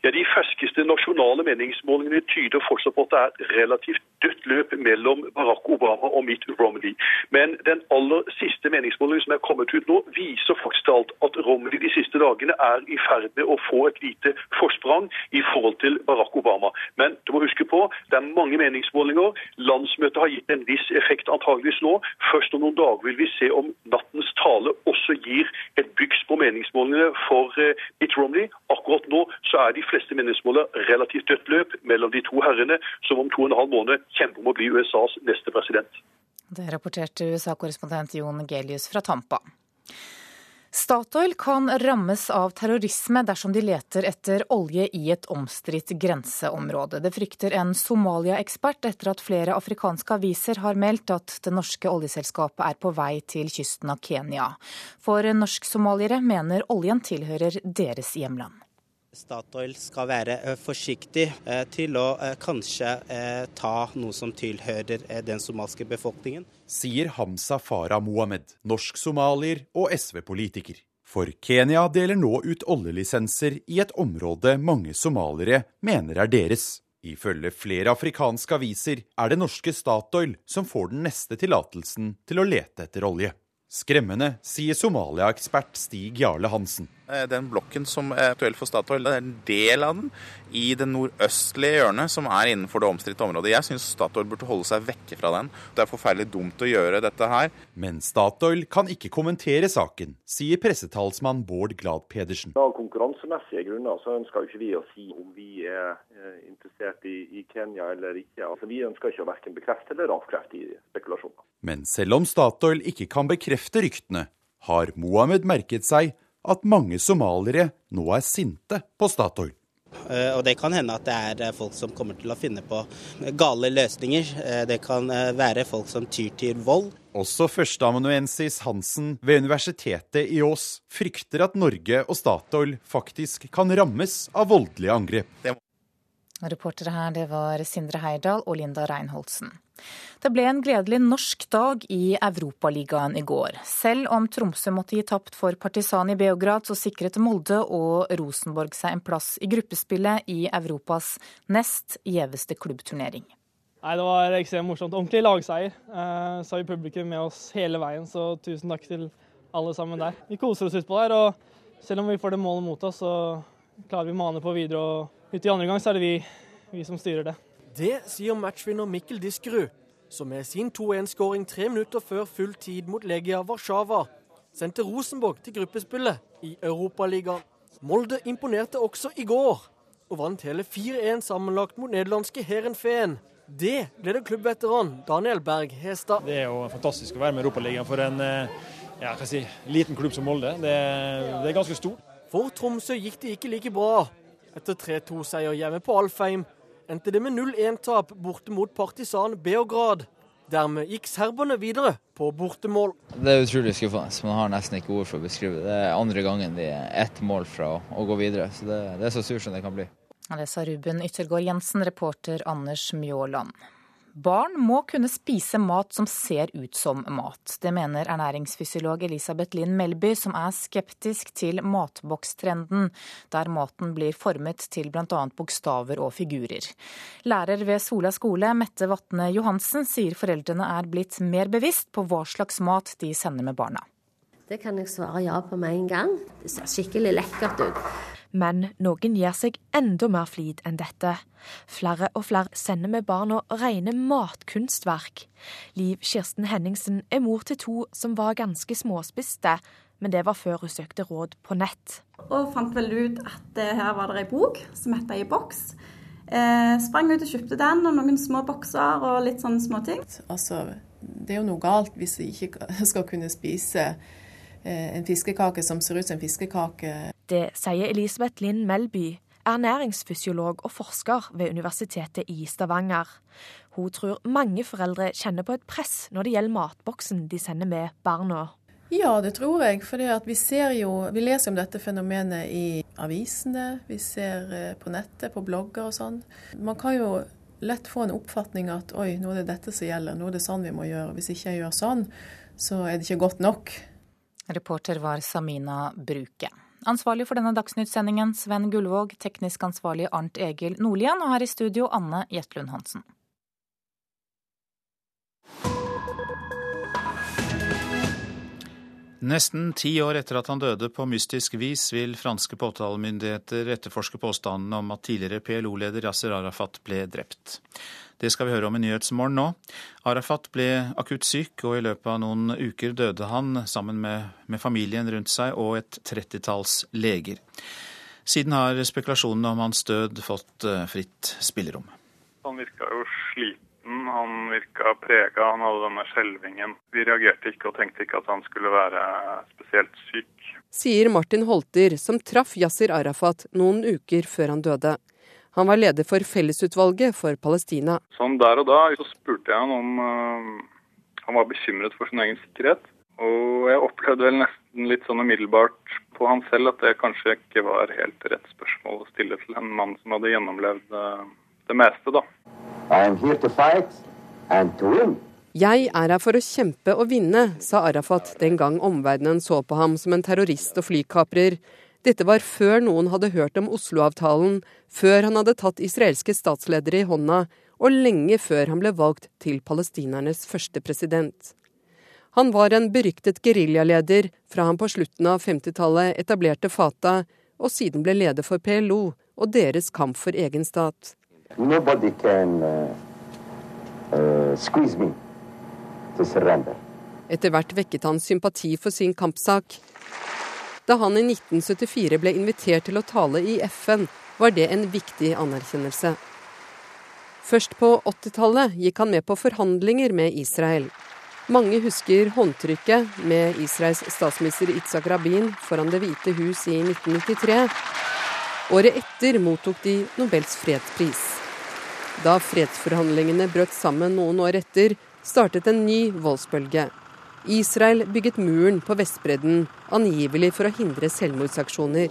Ja, De ferskeste nasjonale meningsmålingene tyder fortsatt på at det er relativt dødt løp mellom Barack Obama og Mitt Romney. Men den aller siste meningsmålingen som er kommet ut nå, viser faktisk alt at Romney de siste dagene er i ferd med å få et lite forsprang i forhold til Barack Obama. Men du må huske på, det er mange meningsmålinger. Landsmøtet har gitt en viss effekt antageligvis nå. Først om noen dager vil vi se om nattens tale også gir et byks på meningsmålingene for eh, Mitt Romney. Akkurat nå så er de fleste meningsmåler relativt dødt løp mellom de to herrene, som om to og en halv måned kjemper om å bli USAs neste president. Det rapporterte USA-korrespondent Jon Gelius fra Tampa. Statoil kan rammes av terrorisme dersom de leter etter olje i et omstridt grenseområde. Det frykter en Somalia-ekspert etter at flere afrikanske aviser har meldt at det norske oljeselskapet er på vei til kysten av Kenya. For norsk-somaliere mener oljen tilhører deres hjemland. Statoil skal være eh, forsiktig eh, til å eh, kanskje ta noe som tilhører den somalske befolkningen. Sier Hamza Farah Mohammed, norsk-somalier og SV-politiker. For Kenya deler nå ut oljelisenser i et område mange somaliere mener er deres. Ifølge flere afrikanske aviser er det norske Statoil som får den neste tillatelsen til å lete etter olje. Skremmende, sier Somalia-ekspert Stig Jarle Hansen. Eh, den blokken som er aktuell for Statoil, det er en del av den i det nordøstlige hjørnet som er innenfor det omstridte området. Jeg syns Statoil burde holde seg vekke fra den. Det er forferdelig dumt å gjøre dette her. Men Statoil kan ikke kommentere saken, sier pressetalsmann Bård Glad Pedersen. Av konkurransemessige grunner så ønsker ikke vi å si om vi er eh, interessert i, i Kenya eller ikke. Altså, vi ønsker ikke å verken bekrefte eller avkrefte i spekulasjoner. Men selv om Statoil ikke kan bekrefte ryktene, har Mohammed merket seg at mange somaliere nå er sinte på Statoil. Eh, og Det kan hende at det er eh, folk som kommer til å finne på gale løsninger. Eh, det kan være folk som tyr til vold. Også førsteamanuensis Hansen ved Universitetet i Ås frykter at Norge og Statoil faktisk kan rammes av voldelige angrep. Reportere her det var Sindre Heyerdahl og Linda Reinholdsen. Det ble en gledelig norsk dag i Europaligaen i går. Selv om Tromsø måtte gi tapt for Partisan i Beograd, så sikret Molde og Rosenborg seg en plass i gruppespillet i Europas nest gjeveste klubbturnering. Nei, Det var ekstremt morsomt. Ordentlig lagseier. Eh, så har vi publikum med oss hele veien, så tusen takk til alle sammen der. Vi koser oss utpå der, og selv om vi får det målet mot oss, så klarer vi å mane på videre. og Ute i andre gang så er det vi, vi som styrer det. Det sier matchvinner Mikkel Diskerud, som med sin 2-1-skåring tre minutter før full tid mot Legia Warszawa sendte Rosenborg til gruppespillet i Europaligaen. Molde imponerte også i går, og vant hele 4-1 sammenlagt mot nederlandske Heerenveen. Det leder klubbveteran Daniel Berg Hestad. Det er jo fantastisk å være med i Europaligaen for en eh, ja, si, liten klubb som Molde. Det, det er ganske stort. For Tromsø gikk det ikke like bra. Etter 3-2-seier hjemme på Alfheim endte det med 0-1-tap borte mot Partisan Beograd. Dermed gikk serberne videre på bortemål. Det er utrolig skuffende. Man har nesten ikke ord for å beskrive det. Det er andre gangen de er ett mål fra å, gå videre. Så det, det er så surt som det kan bli. Det sa Ruben Yttergård Jensen, reporter Anders Mjåland. Barn må kunne spise mat som ser ut som mat. Det mener ernæringsfysiolog Elisabeth Linn Melby, som er skeptisk til matbokstrenden, der maten blir formet til bl.a. bokstaver og figurer. Lærer ved Sola skole, Mette Vatne Johansen, sier foreldrene er blitt mer bevisst på hva slags mat de sender med barna. Det kan jeg svare ja på med en gang. Det ser skikkelig lekkert ut. Men noen gir seg enda mer flid enn dette. Flere og flere sender med barna rene matkunstverk. Liv Kirsten Henningsen er mor til to som var ganske småspiste, men det var før hun søkte råd på nett. Og fant vel ut at eh, her var det ei bok som het Ei boks. Eh, sprang ut og kjøpte den, og noen små bokser og litt sånne småting. Altså, det er jo noe galt hvis vi ikke skal kunne spise en fiskekake som ser ut som en fiskekake. Det sier Elisabeth Linn Melby, ernæringsfysiolog og forsker ved Universitetet i Stavanger. Hun tror mange foreldre kjenner på et press når det gjelder matboksen de sender med barna. Ja, det tror jeg. For vi, vi leser om dette fenomenet i avisene, vi ser eh, på nettet, på blogger og sånn. Man kan jo lett få en oppfatning at oi, nå er det dette som gjelder, nå er det sånn vi må gjøre. Hvis ikke jeg gjør sånn, så er det ikke godt nok. Reporter var Samina Bruke. Ansvarlig for denne Dagsnytt-sendingen Sven Gullvåg, teknisk ansvarlig Arnt Egil Nordlien, og her i studio Anne Jetlund Hansen. Nesten ti år etter at han døde på mystisk vis, vil franske påtalemyndigheter etterforske påstandene om at tidligere PLO-leder Yasser Arafat ble drept. Det skal vi høre om i Nyhetsmorgen nå. Arafat ble akutt syk, og i løpet av noen uker døde han sammen med, med familien rundt seg og et trettitalls leger. Siden har spekulasjonene om hans død fått eh, fritt spillerom. Han virka jo sliten han virka prega, han hadde denne skjelvingen. Vi reagerte ikke og tenkte ikke at han skulle være spesielt syk. Sier Martin Holter, som traff Yasir Arafat noen uker før han døde. Han var leder for Fellesutvalget for Palestina. Sånn der og da så spurte jeg han om uh, han var bekymret for sin egen sikkerhet. Og jeg opplevde vel nesten litt sånn umiddelbart på han selv at det kanskje ikke var helt rett spørsmål å stille til en mann som hadde gjennomlevd uh, det meste, da. Jeg er her for å kjempe og vinne, sa Arafat den gang omverdenen så på ham som en terrorist og flykaprer. Dette var før noen hadde hørt om Oslo-avtalen, før han hadde tatt israelske statsledere i hånda, og lenge før han ble valgt til palestinernes første president. Han var en beryktet geriljaleder fra han på slutten av 50-tallet etablerte Fatah, og siden ble leder for PLO og deres kamp for egen stat. Nobody can uh, uh, squeeze me to surrender. Etter hvert vekket han sympati for sin kampsak. Da han i 1974 ble invitert til å tale i FN, var det en viktig anerkjennelse. Først på 80-tallet gikk han med på forhandlinger med Israel. Mange husker håndtrykket med Israels statsminister Itzak Rabin foran Det hvite hus i 1993. Året etter mottok de Nobels fredspris. Da fredsforhandlingene brøt sammen noen år etter, startet en ny voldsbølge. Israel bygget muren på Vestbredden, angivelig for å hindre selvmordsaksjoner.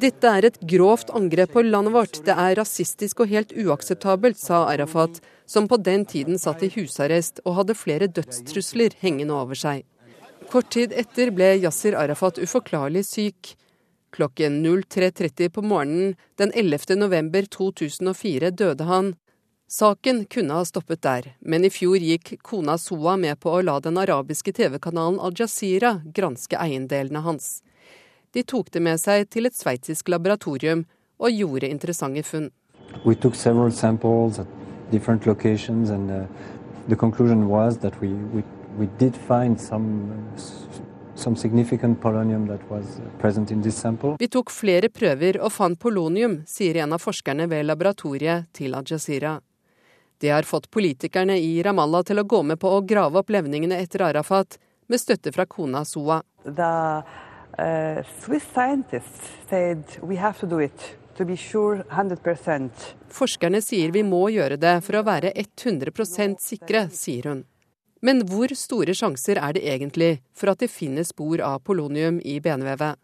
Dette er et grovt angrep på landet vårt. Det er rasistisk og helt uakseptabelt, sa Arafat, som på den tiden satt i husarrest og hadde flere dødstrusler hengende over seg. Kort tid etter ble Yasir Arafat uforklarlig syk. Klokken 03.30 på morgenen den 11. november 2004 døde han. Saken kunne ha stoppet der, men i fjor gikk kona Soa med på å la den arabiske TV-kanalen Al-Jazeera granske eiendelene hans. De tok det med seg til et sveitsisk laboratorium og gjorde interessante funn. We took several samples at different locations and uh, the conclusion was that we, vi tok flere prøver og fant polonium, sier en av forskerne ved laboratoriet til Al-Jazeera. Det har fått politikerne i Ramallah til å gå med på å grave opp levningene etter Arafat, med støtte fra kona Soa. The, uh, Swiss said we have to do it. Sure Forskerne sier vi må gjøre det for å være 100 sikre, sier hun. Men hvor store sjanser er det egentlig for at det finnes spor av polonium i benvevet?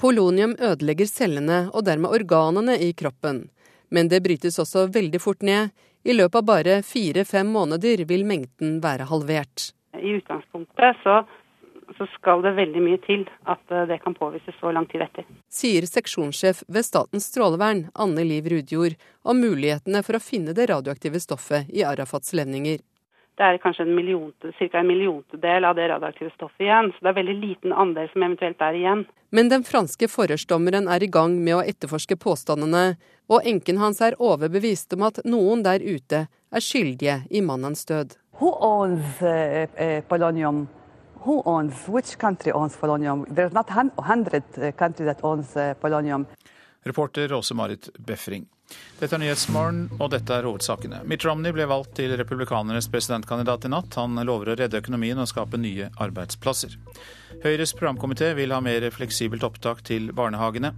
Polonium ødelegger cellene og dermed organene i kroppen. Men det brytes også veldig fort ned. I løpet av bare fire-fem måneder vil mengden være halvert. I utgangspunktet så, så, skal det veldig mye til at eh, det kan påvises så lang tid etter. Sier seksjonssjef ved Statens strålevern, Anne Liv Rudjord, om mulighetene for å finne det radioaktive stoffet i Arafats levninger det er kanskje en millionte, ca. en milliontedel av det radioaktive stoffet igjen. Så det er veldig liten andel som eventuelt er igjen. Men den franske forhørsdommeren er i gang med å etterforske påstandene, og enken hans er overbevist om at noen der ute er skyldige i mannens død. Who owns uh, uh, polonium? Who owns? Which country owns polonium? There's not 100 countries that owns polonium. Reporter Åse-Marit Befring. Dette er Nyhetsmorgen, og dette er hovedsakene. Mitt Romney ble valgt til republikanernes presidentkandidat i natt. Han lover å redde økonomien og skape nye arbeidsplasser. Høyres programkomité vil ha mer fleksibelt opptak til barnehagene.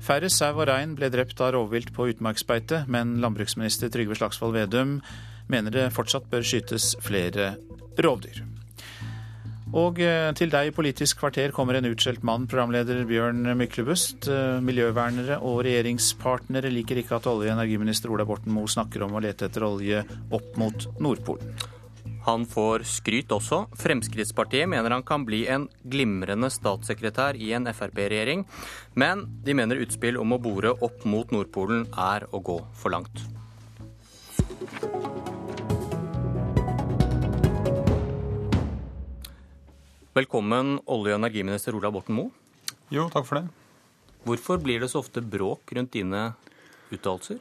Færre sau og rein ble drept av rovvilt på utmarksbeite, men landbruksminister Trygve Slagsvold Vedum mener det fortsatt bør skytes flere rovdyr. Og eh, til deg i Politisk kvarter kommer en utskjelt mann, programleder Bjørn Myklebust. Eh, miljøvernere og regjeringspartnere liker ikke at olje- og energiminister Ola Borten Moe snakker om å lete etter olje opp mot Nordpolen. Han får skryt også. Fremskrittspartiet mener han kan bli en glimrende statssekretær i en Frp-regjering, men de mener utspill om å bore opp mot Nordpolen er å gå for langt. Velkommen, olje- og energiminister Ola Borten Moe. Jo, takk for det. Hvorfor blir det så ofte bråk rundt dine uttalelser?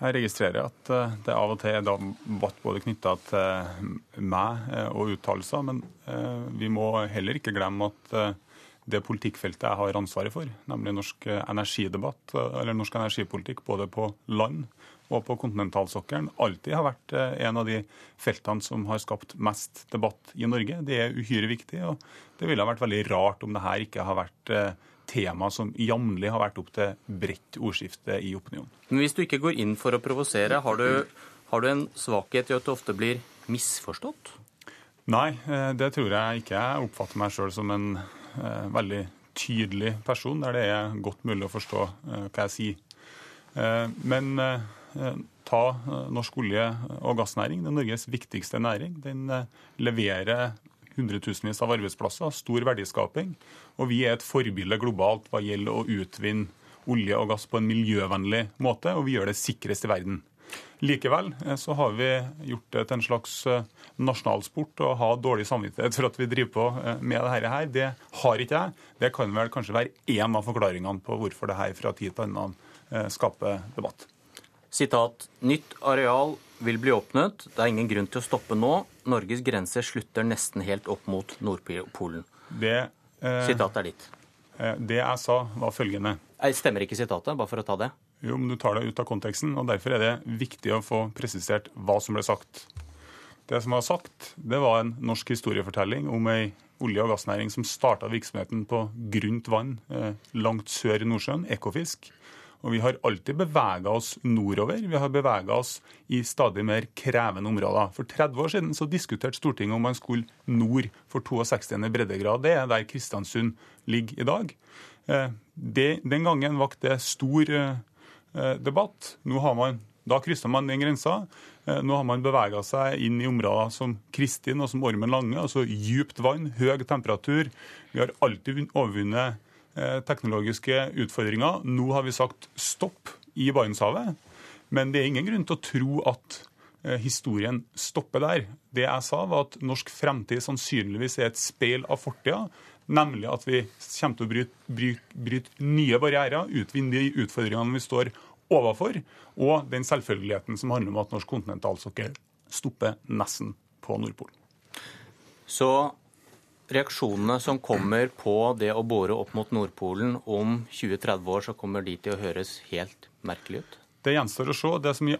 Jeg registrerer at eh, det av og til er debatt både knytta til meg eh, og uttalelser, men eh, vi må heller ikke glemme at det politikkfeltet jeg har ansvaret for, nemlig norsk energidebatt, eller norsk energipolitikk både på land og på kontinentalsokkelen, alltid har vært en av de feltene som har skapt mest debatt i Norge. Det er uhyre viktig, og det ville ha vært veldig rart om det her ikke har vært tema som jevnlig har vært opp til bredt ordskifte i opinionen. Men hvis du ikke går inn for å provosere, har, har, du en svakhet i at du ofte blir misforstått? Nei, eh, det tror jeg ikke. Jeg oppfatter meg sjøl som en eh, veldig tydelig person, der det er godt mulig å forstå eh, hva jeg sier. Eh, men eh, ta eh, norsk olje- og gassnæring. Det er Norges viktigste næring. Den leverer hundretusenvis av arbeidsplasser, stor verdiskaping. Og vi er et forbilde globalt hva gjelder å utvinne olje og gass på en miljøvennlig måte, og vi gjør det sikrest i verden. Likevel eh, så har vi gjort det til en slags eh, nasjonalsport å ha dårlig samvittighet for at vi driver på eh, med dette her. Det har ikke jeg. Det kan vel kanskje være én av forklaringene på hvorfor det her fra tid til annen skaper debatt. Sitat. Nytt areal vil bli åpnet. Det er ingen grunn til å stoppe nå. Norges grense slutter nesten helt opp mot Nordpolen. Det, eh, Sitatet er ditt. Eh, det jeg sa, var følgende. Jeg stemmer ikke sitatet, bare for å ta det? Jo, men du tar det ut av konteksten, og derfor er det viktig å få presisert hva som ble sagt. Det som var sagt, det var en norsk historiefortelling om ei olje- og gassnæring som starta virksomheten på grunt vann eh, langt sør i Nordsjøen, Ekofisk. Og vi har alltid bevega oss nordover. Vi har bevega oss i stadig mer krevende områder. For 30 år siden så diskuterte Stortinget om man skulle nord for 62. breddegrad. Det er der Kristiansund ligger i dag. Eh, det, den gangen vakte det stor eh, debatt. Nå har man, da kryssa man den grensa. Eh, nå har man bevega seg inn i områder som Kristin og som Ormen Lange, altså djupt vann, høy temperatur. Vi har alltid overvunnet teknologiske utfordringer. Nå har vi sagt stopp i Barentshavet. Men det er ingen grunn til å tro at eh, historien stopper der. Det jeg sa, var at norsk fremtid sannsynligvis er et speil av fortida. Nemlig at vi kommer til å bryte, bryte, bryte nye barrierer, utvinne de utfordringene vi står overfor, og den selvfølgeligheten som handler om at norsk kontinentalsokkel stopper nesten på Nordpolen. Så reaksjonene som kommer på det å bore opp mot Nordpolen om 20-30 år, så kommer de til å høres helt merkelig ut? Det gjenstår å se. Det som,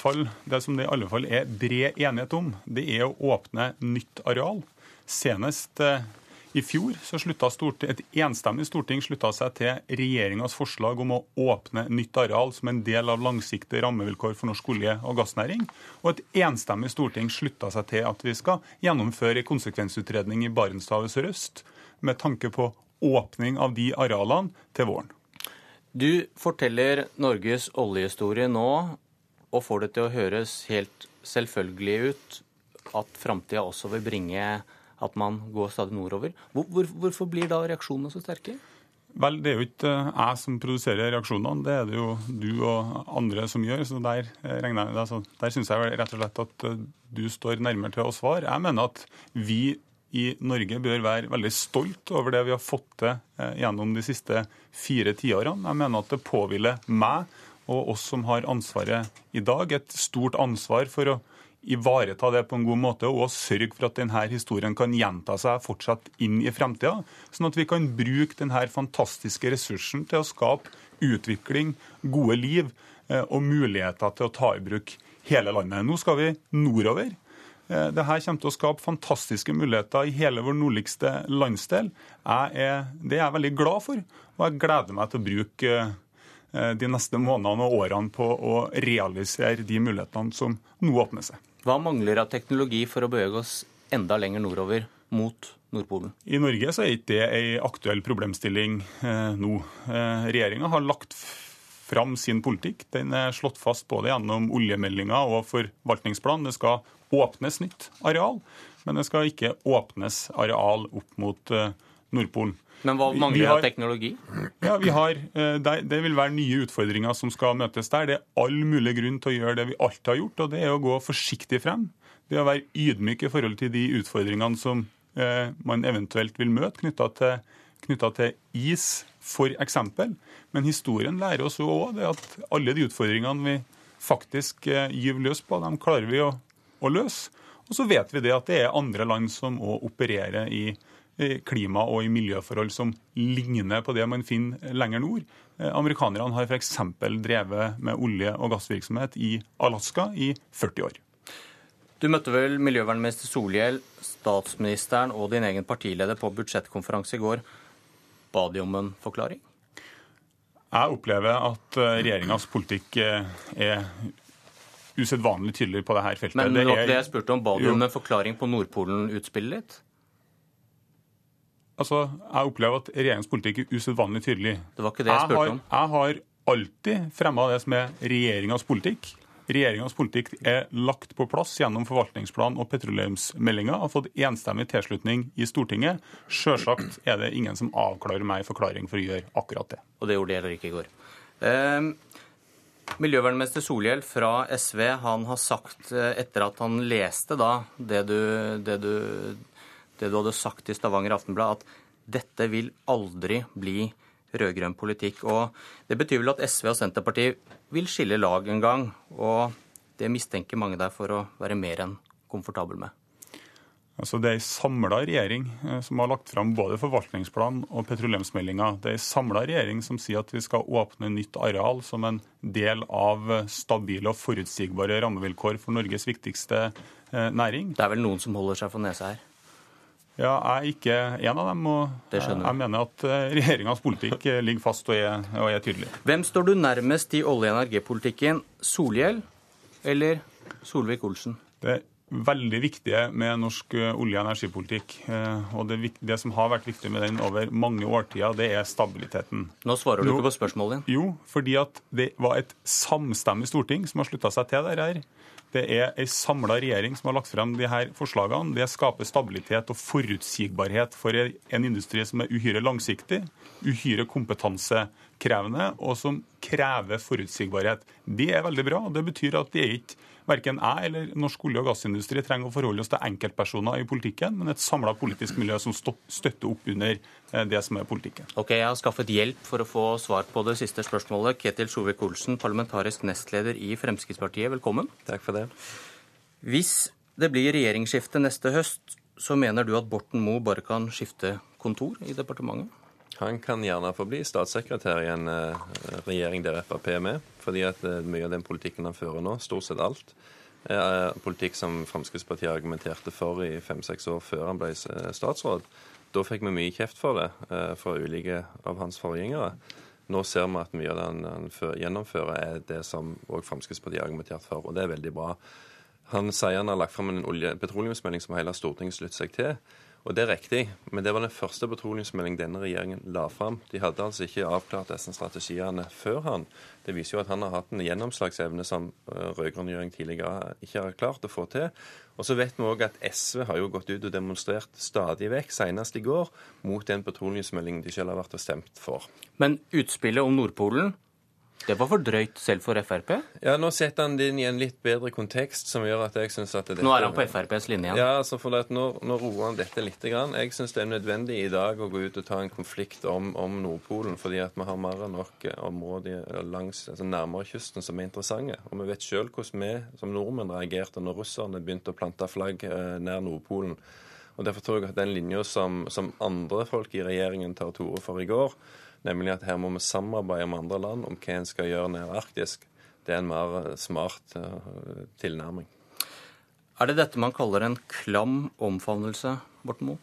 fall, det som det i alle fall er bred enighet om, det er å åpne nytt areal. Senest eh, i fjor så et enstemmig storting slutta seg til regjeringas forslag om å åpne nytt areal som en del av langsiktige rammevilkår for norsk olje- og gassnæring. Og et enstemmig storting slutta seg til at vi skal gjennomføre en konsekvensutredning i Barentshavet sørøst med tanke på åpning av de arealene til våren. Du forteller Norges oljehistorie nå og får det til å høres helt selvfølgelig ut at framtida også vil bringe at man går stadig nordover. Hvor, hvor, hvorfor blir da reaksjonene så sterke? Vel, Det er jo ikke eh, jeg som produserer reaksjonene, det er det jo du og andre som gjør. så Der, eh, altså, der syns jeg rett og slett at eh, du står nærmere til å svare. Jeg mener at vi i Norge bør være veldig stolt over det vi har fått til gjennom de siste fire tiårene. Jeg mener at det påhviler meg og oss som har ansvaret i dag, et stort ansvar for å ivareta det på en god måte og sørge for at denne historien kan gjenta seg fortsatt inn i fremtida, sånn at vi kan bruke denne fantastiske ressursen til å skape utvikling, gode liv eh, og muligheter til å ta i bruk hele landet. Nå skal vi nordover. Eh, Dette kommer til å skape fantastiske muligheter i hele vår nordligste landsdel. Er, det er jeg veldig glad for, og jeg gleder meg til å bruke eh, de neste månedene og årene på å realisere de mulighetene som nå åpner seg. Hva mangler av teknologi for å bevege oss enda lenger nordover mot Nordpolen? I Norge så er ikke det ei aktuell problemstilling eh, nå. Eh, Regjeringa har lagt fram sin politikk. Den er slått fast både gjennom oljemeldinga og forvaltningsplanen. Det skal åpnes nytt areal, men det skal ikke åpnes areal opp mot eh, Nordpolen. Men hva mangler av teknologi? Ja, vi har, det, Det vil være nye utfordringer som skal møtes der. Det er all mulig grunn til å gjøre det vi alltid har gjort, og det er å gå forsiktig frem. Det er å være ydmyk i forhold til de utfordringene som man eventuelt vil møte knytta til, til is, f.eks. Men historien lærer oss òg at alle de utfordringene vi faktisk gyver løs på, dem klarer vi å, å løse. Og så vet vi det at det er andre land som òg opererer i klima- og i miljøforhold som ligner på det man finner lenger nord. Eh, amerikanerne har f.eks. drevet med olje- og gassvirksomhet i Alaska i 40 år. Du møtte vel miljøvernminister Solhjell, statsministeren og din egen partileder på budsjettkonferanse i går. Ba de om en forklaring? Jeg opplever at eh, regjeringas politikk eh, er usedvanlig tydelig på dette feltet. Men det, er, det jeg spurte om, ba du om en forklaring på Nordpolen-utspillet ditt? Altså, Jeg opplever at regjeringens politikk er usedvanlig tydelig. Det var ikke det jeg spurte om. Jeg har alltid fremma det som er regjeringas politikk. Regjeringas politikk er lagt på plass gjennom forvaltningsplanen og petroleumsmeldinga. Har fått enstemmig tilslutning i Stortinget. Sjølsagt er det ingen som avklarer meg forklaring for å gjøre akkurat det. Og det gjorde de heller ikke i går. Eh, Miljøvernminister Solhjell fra SV han har sagt, eh, etter at han leste da det du, det du, det du hadde sagt i Stavanger Aftenblad, at dette vil aldri bli rød-grønn politikk. Og Det betyr vel at SV og Senterpartiet vil skille lag en gang. Og det mistenker mange der for å være mer enn komfortabel med. Altså Det er ei samla regjering eh, som har lagt fram både forvaltningsplanen og petroleumsmeldinga. Det er ei samla regjering som sier at vi skal åpne nytt areal som en del av stabile og forutsigbare rammevilkår for Norges viktigste eh, næring. Det er vel noen som holder seg for nesa her? Ja, Jeg er ikke en av dem. og Jeg mener at eh, regjeringas politikk ligger fast og er, og er tydelig. Hvem står du nærmest i olje- og energipolitikken? Solhjell eller Solvik-Olsen? Det er veldig viktige med norsk eh, olje- og energipolitikk. Eh, og det, det, som har vært viktig med den over mange årtier, det er stabiliteten. Nå svarer du Nå, ikke på spørsmålet ditt. Jo, fordi at det var et samstemmig storting som har slutta seg til dette. Det er ei samla regjering som har lagt frem de her forslagene. Det skaper stabilitet og forutsigbarhet for en industri som er uhyre langsiktig, uhyre kompetansekrevende, og som krever forutsigbarhet. Det er veldig bra. og Det betyr at det er ikke verken jeg eller norsk olje- og gassindustri trenger å forholde oss til enkeltpersoner i politikken, men et samla politisk miljø som støtter opp under eh, det som er politikken. Ok, Jeg har skaffet hjelp for å få svar på det siste spørsmålet. Ketil Sjovik-Olsen, parlamentarisk nestleder i Fremskrittspartiet, velkommen. Takk for det. Hvis det blir regjeringsskifte neste høst, så mener du at Borten Moe bare kan skifte kontor i departementet? Han kan gjerne få bli statssekretær i en uh, regjering der Frp er med. Fordi at uh, mye av den politikken han fører nå, stort sett alt, er politikk som Fremskrittspartiet argumenterte for i fem-seks år før han ble statsråd. Da fikk vi mye kjeft for det fra ulike av hans forgjengere. Nå ser vi at mye av det han gjennomfører, er det som òg Fremskrittspartiet har argumentert for, og det er veldig bra. Han sier han har lagt fram en petroleumsmelding som hele Stortinget slutter seg til. Og det er riktig, men det var den første petroleumsmelding denne regjeringen la fram. De hadde altså ikke avklart disse strategiene før han. Det viser jo at han har hatt en gjennomslagsevne som eh, rød-grønn regjering tidligere ikke har klart å få til. Og så vet vi òg at SV har jo gått ut og demonstrert stadig vekk, senest i går, mot den petroleumsmeldingen de selv har vært og stemt for. Men utspillet om Nordpolen det var for drøyt selv for Frp? Ja, Nå setter han det inn i en litt bedre kontekst, som gjør at jeg syns at dette Nå er han på FrPs linje igjen? Ja, altså for at nå, nå roer han dette litt. Grann. Jeg syns det er nødvendig i dag å gå ut og ta en konflikt om, om Nordpolen, fordi at vi har mer enn nok områder langs, altså nærmere kysten som er interessante. Og vi vet sjøl hvordan vi som nordmenn reagerte når russerne begynte å plante flagg eh, nær Nordpolen. Og Derfor tror jeg at den linja som, som andre folk i regjeringen tar til orde for i går, nemlig at her må vi samarbeide med andre land om hva en skal gjøre nede arktisk. Det er en mer eh, smart uh, tilnærming. Er det dette man kaller en klam omfavnelse, Borten Moe?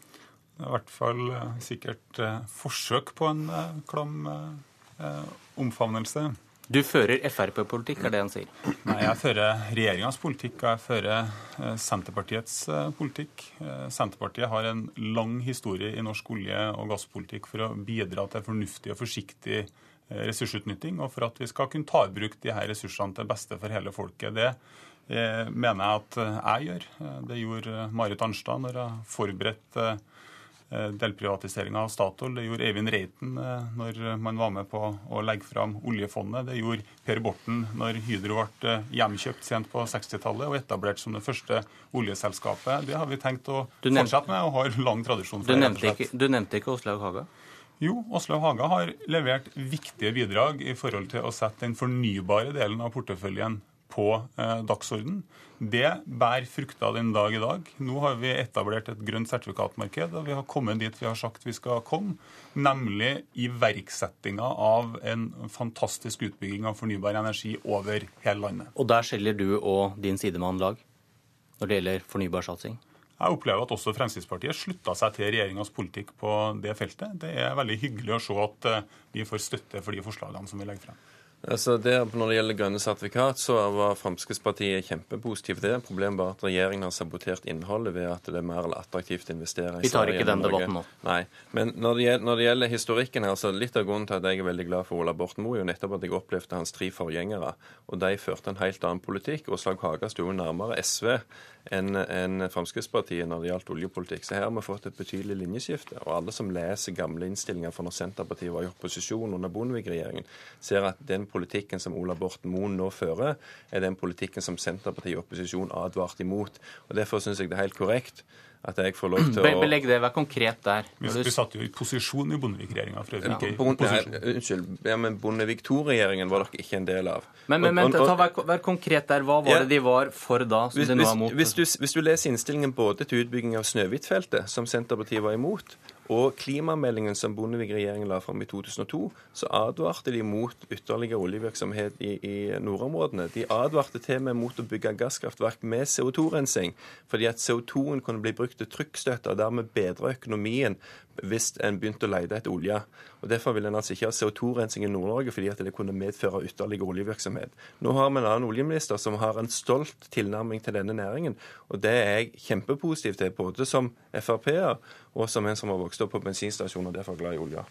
Det er i hvert fall uh, sikkert forsøk på en klam omfavnelse. Du fører Frp-politikk, er det han sier? Nei, jeg fører regjeringas politikk, og jeg fører eh, Senterpartiets eh, politikk. Eh, Senterpartiet har en lang historie i norsk olje- og gasspolitikk for å bidra til fornuftig og forsiktig ressursutnytting, og for at vi skal kunne ta i bruk de her ressursene til beste for hele folket. Det mener jeg at jeg gjør. Det gjorde Marit Arnstad når hun forberedte delprivatiseringa av Statoil. Det gjorde Eivind Reiten eh, når man var med på å legge fram oljefondet. Det gjorde Per Borten når Hydro ble eh, hjemkjøpt sent på 60-tallet og etablert som det første oljeselskapet. Det har vi tenkt å fortsette med og har lang tradisjon for. Du nevnte ikke, du nevnte ikke Åslaug Haga? Jo, Åslaug Haga har levert viktige bidrag i forhold til å sette den fornybare delen av porteføljen på eh, dagsorden. Det bærer frukter den dag i dag. Nå har vi etablert et grønt sertifikatmarked, og vi har kommet dit vi har sagt vi skal komme, nemlig iverksettinga av en fantastisk utbygging av fornybar energi over hele landet. Og der skiller du og din sidemann lag når det gjelder fornybarsatsing? Jeg opplever at også Fremskrittspartiet slutta seg til regjeringas politikk på det feltet. Det er veldig hyggelig å se at eh, vi får støtte for de forslagene som vi legger frem. Altså der, når det gjelder grønne sertifikat, så var Fremskrittspartiet kjempepositiv til det. Problemet var at regjeringen har sabotert innholdet ved at det er mer attraktivt å investere i Vi tar ikke den debatten nå. Nei. Men når det, gjelder, når det gjelder historikken her, så litt av grunnen til at jeg er veldig glad for Ola Borten Moe, er jo nettopp at jeg opplevde hans tre forgjengere. Og de førte en helt annen politikk. Åslaug Haga sto nærmere SV enn en Fremskrittspartiet når det gjaldt oljepolitikk. Så her har vi fått et betydelig linjeskifte. Og alle som leser gamle innstillinger fra når Senterpartiet var i opposisjon under Bondevik-regjeringen, ser at den politikken som Ola Borten Moen nå fører, er den politikken som Senterpartiet i opposisjon advarte imot. Og Derfor syns jeg det er helt korrekt at jeg får lov til å Belegg det, vær konkret der. Vi, vi satt jo i posisjon i Bondevik-regjeringa. Ja, unnskyld, ja, men Bondevik II-regjeringen var dere ikke en del av. Men, men, men ta, vær, vær, konkret der. Hva var ja, det de var for da, som hvis, de nå er mot? Hvis du, hvis du leser innstillingen både til utbygging av Snøhvitfeltet, som Senterpartiet var imot, og klimameldingen som Bondevik-regjeringen la fram i 2002, så advarte de mot ytterligere oljevirksomhet i, i nordområdene. De advarte til med mot å bygge gasskraftverk med CO2-rensing, fordi at CO2-en kunne bli brukt til trykkstøtte og dermed bedre økonomien hvis en begynte å lete etter olje. Og Derfor vil en altså ikke ha CO2-rensing i Nord-Norge, fordi at det kunne medføre ytterligere oljevirksomhet. Nå har vi en annen oljeminister som har en stolt tilnærming til denne næringen. Og det er jeg kjempepositiv til, både som Frp-er og som en som har vokst opp på bensinstasjon og derfor glad i olje.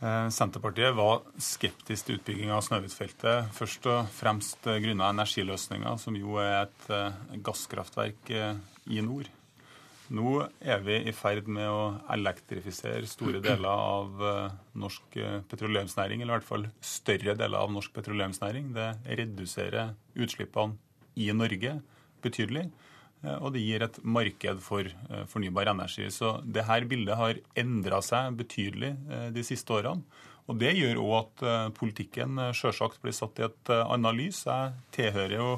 Eh, Senterpartiet var skeptisk til utbygging av Snøhvitfeltet. Først og fremst grunnet energiløsninga, som jo er et eh, gasskraftverk eh, i nord. Nå er vi i ferd med å elektrifisere store deler av norsk petroleumsnæring, eller i hvert fall større deler av norsk petroleumsnæring. Det reduserer utslippene i Norge betydelig. Eh, og det gir et marked for eh, fornybar energi. Så det her bildet har endra seg betydelig eh, de siste årene. Og Det gjør òg at politikken sjølsagt blir satt i et annet lys. Jeg tilhører jo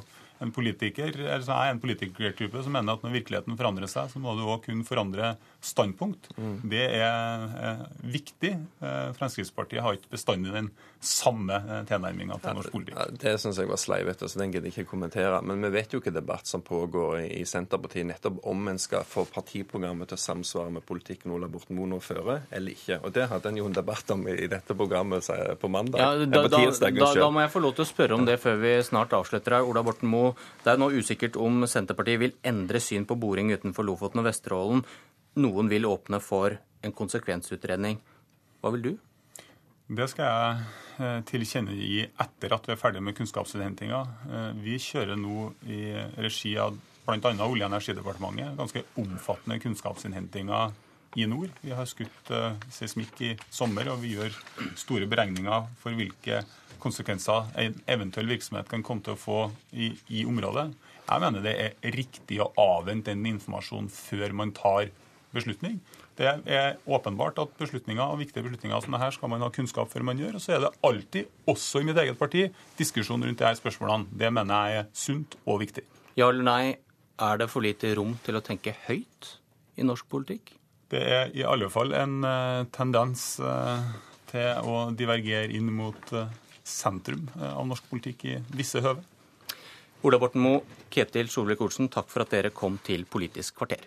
en politiker, eller så er en politikertype som mener at når virkeligheten forandrer seg, så må du òg kunne forandre standpunkt. Mm. Det er viktig. Fremskrittspartiet har ikke bestandig den samme eh, tilnærminga til norsk politikk. Ja, det syns jeg var sleivete, så den gidder jeg ikke kommentere. Men vi vet jo hvilken debatt som pågår i Senterpartiet nettopp om en skal få partiprogrammet til å samsvare med politikken Ola Borten Moe nå fører, eller ikke. Og Det hadde en jo en debatt om i dette programmet på mandag. Ja, da, da, da, da, må jeg få lov til å spørre om det før vi snart avslutter her. Ola Borten Moe, det er nå usikkert om Senterpartiet vil endre syn på boring utenfor Lofoten og Vesterålen. Noen vil åpne for en konsekvensutredning. Hva vil du? Det skal jeg eh, tilkjennegi etter at vi er ferdig med kunnskapsinnhentinga. Eh, vi kjører nå i regi av bl.a. Olje- og energidepartementet ganske omfattende kunnskapsinnhentinger i nord. Vi har skutt uh, seismikk i sommer, og vi gjør store beregninger for hvilke konsekvenser en eventuell virksomhet kan komme til å få i, i området. Jeg mener det er riktig å avvente den informasjonen før man tar beslutning. Det er åpenbart at beslutninger og viktige beslutninger som dette skal man ha kunnskap før man gjør. Og så er det alltid, også i mitt eget parti, diskusjon rundt disse spørsmålene. Det mener jeg er sunt og viktig. Ja eller nei, er det for lite rom til å tenke høyt i norsk politikk? Det er i alle fall en uh, tendens uh, til å divergere inn mot uh, sentrum av norsk politikk i visse høve. Ola Borten Moe, Ketil Solvik-Olsen, takk for at dere kom til Politisk kvarter.